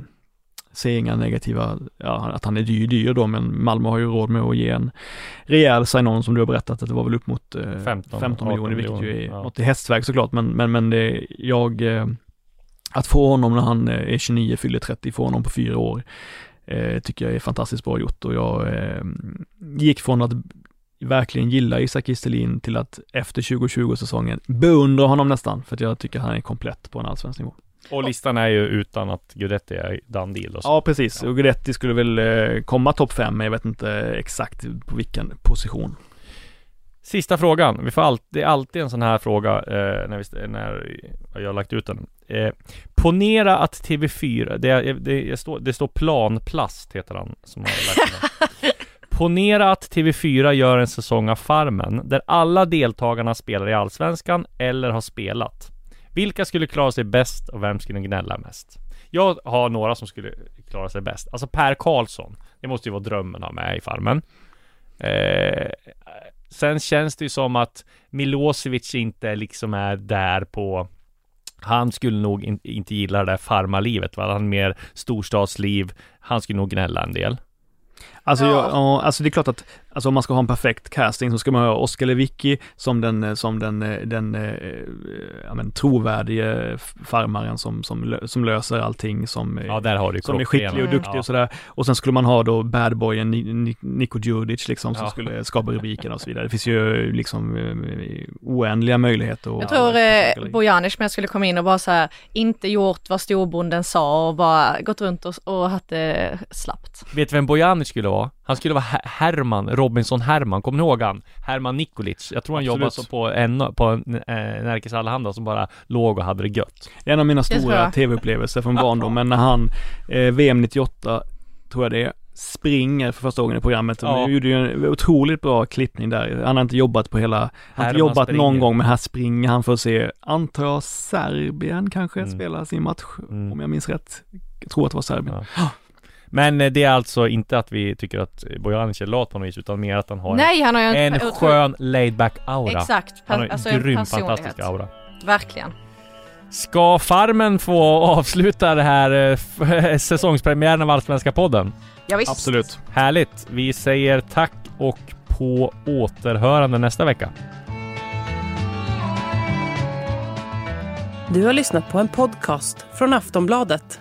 ser inga negativa, ja, att han är dyr, dyr då, men Malmö har ju råd med att ge en rejäl sign-on som du har berättat att det var väl upp mot eh, 15, 15 miljoner, vilket ju är ja. något i hästväg såklart, men, men, men det, jag, eh, att få honom när han eh, är 29, fyller 30, få honom på fyra år, eh, tycker jag är fantastiskt bra gjort och jag eh, gick från att verkligen gilla Isak Kistelin till att efter 2020-säsongen beundra honom nästan, för att jag tycker han är komplett på en allsvensk nivå. Och listan är ju utan att Guidetti är done deal och så. Ja precis, och Guidetti skulle väl eh, komma topp 5 men jag vet inte exakt på vilken position. Sista frågan, vi får alltid, det är alltid en sån här fråga eh, när, vi, när jag har lagt ut den. Eh, ponera att TV4, det, det, det, står, det står Planplast heter han som har lagt den. Ponera att TV4 gör en säsong av Farmen där alla deltagarna spelar i Allsvenskan eller har spelat. Vilka skulle klara sig bäst och vem skulle gnälla mest? Jag har några som skulle klara sig bäst. Alltså Per Karlsson. Det måste ju vara drömmen att ha med i Farmen. Eh, sen känns det ju som att Milosevic inte liksom är där på han skulle nog in, inte gilla det där farmarlivet, va? Han mer storstadsliv. Han skulle nog gnälla en del. Alltså, ja. jag, alltså det är klart att Alltså om man ska ha en perfekt casting så ska man ha Oskar Lewicki som den, eh, som den, eh, den eh, ja, men, trovärdige farmaren som, som, som löser allting som, ja, där har du som är skicklig och duktig ja. och sådär. Och sen skulle man ha då badboyen Niko Djurdjic liksom som ja. skulle skapa rubrikerna och så vidare. Det finns ju liksom oändliga möjligheter. Jag tror eh, Bojanic med skulle komma in och bara så här, inte gjort vad storbonden sa och bara gått runt och, och haft det slappt. Vet du vem Bojanic skulle vara? Han skulle vara Herman, Robinson Herman, kommer ni ihåg han? Herman Nikolic. Jag tror han Absolut. jobbade på en, på en, eh, Närkes Allehanda som bara låg och hade det gött. En av mina stora tv-upplevelser från barndomen när han, eh, VM 98, tror jag det är, springer för första gången i programmet. Ja. Han gjorde ju en otroligt bra klippning där. Han har inte jobbat på hela, han har inte jobbat springer. någon gång men här springer han för att se, antar jag Serbien kanske, mm. spela sin match, mm. om jag minns rätt. Jag tror att det var Serbien. Ja. Men eh, det är alltså inte att vi tycker att Bojanic är lat på något vis utan mer att han har Nej, han har en, en skön laid back aura. Exakt. Han har alltså en grym fantastisk aura. Verkligen. Ska Farmen få avsluta det här eh, säsongspremiären av Allsvenska podden? Ja, visst. Absolut. Härligt. Vi säger tack och på återhörande nästa vecka. Du har lyssnat på en podcast från Aftonbladet.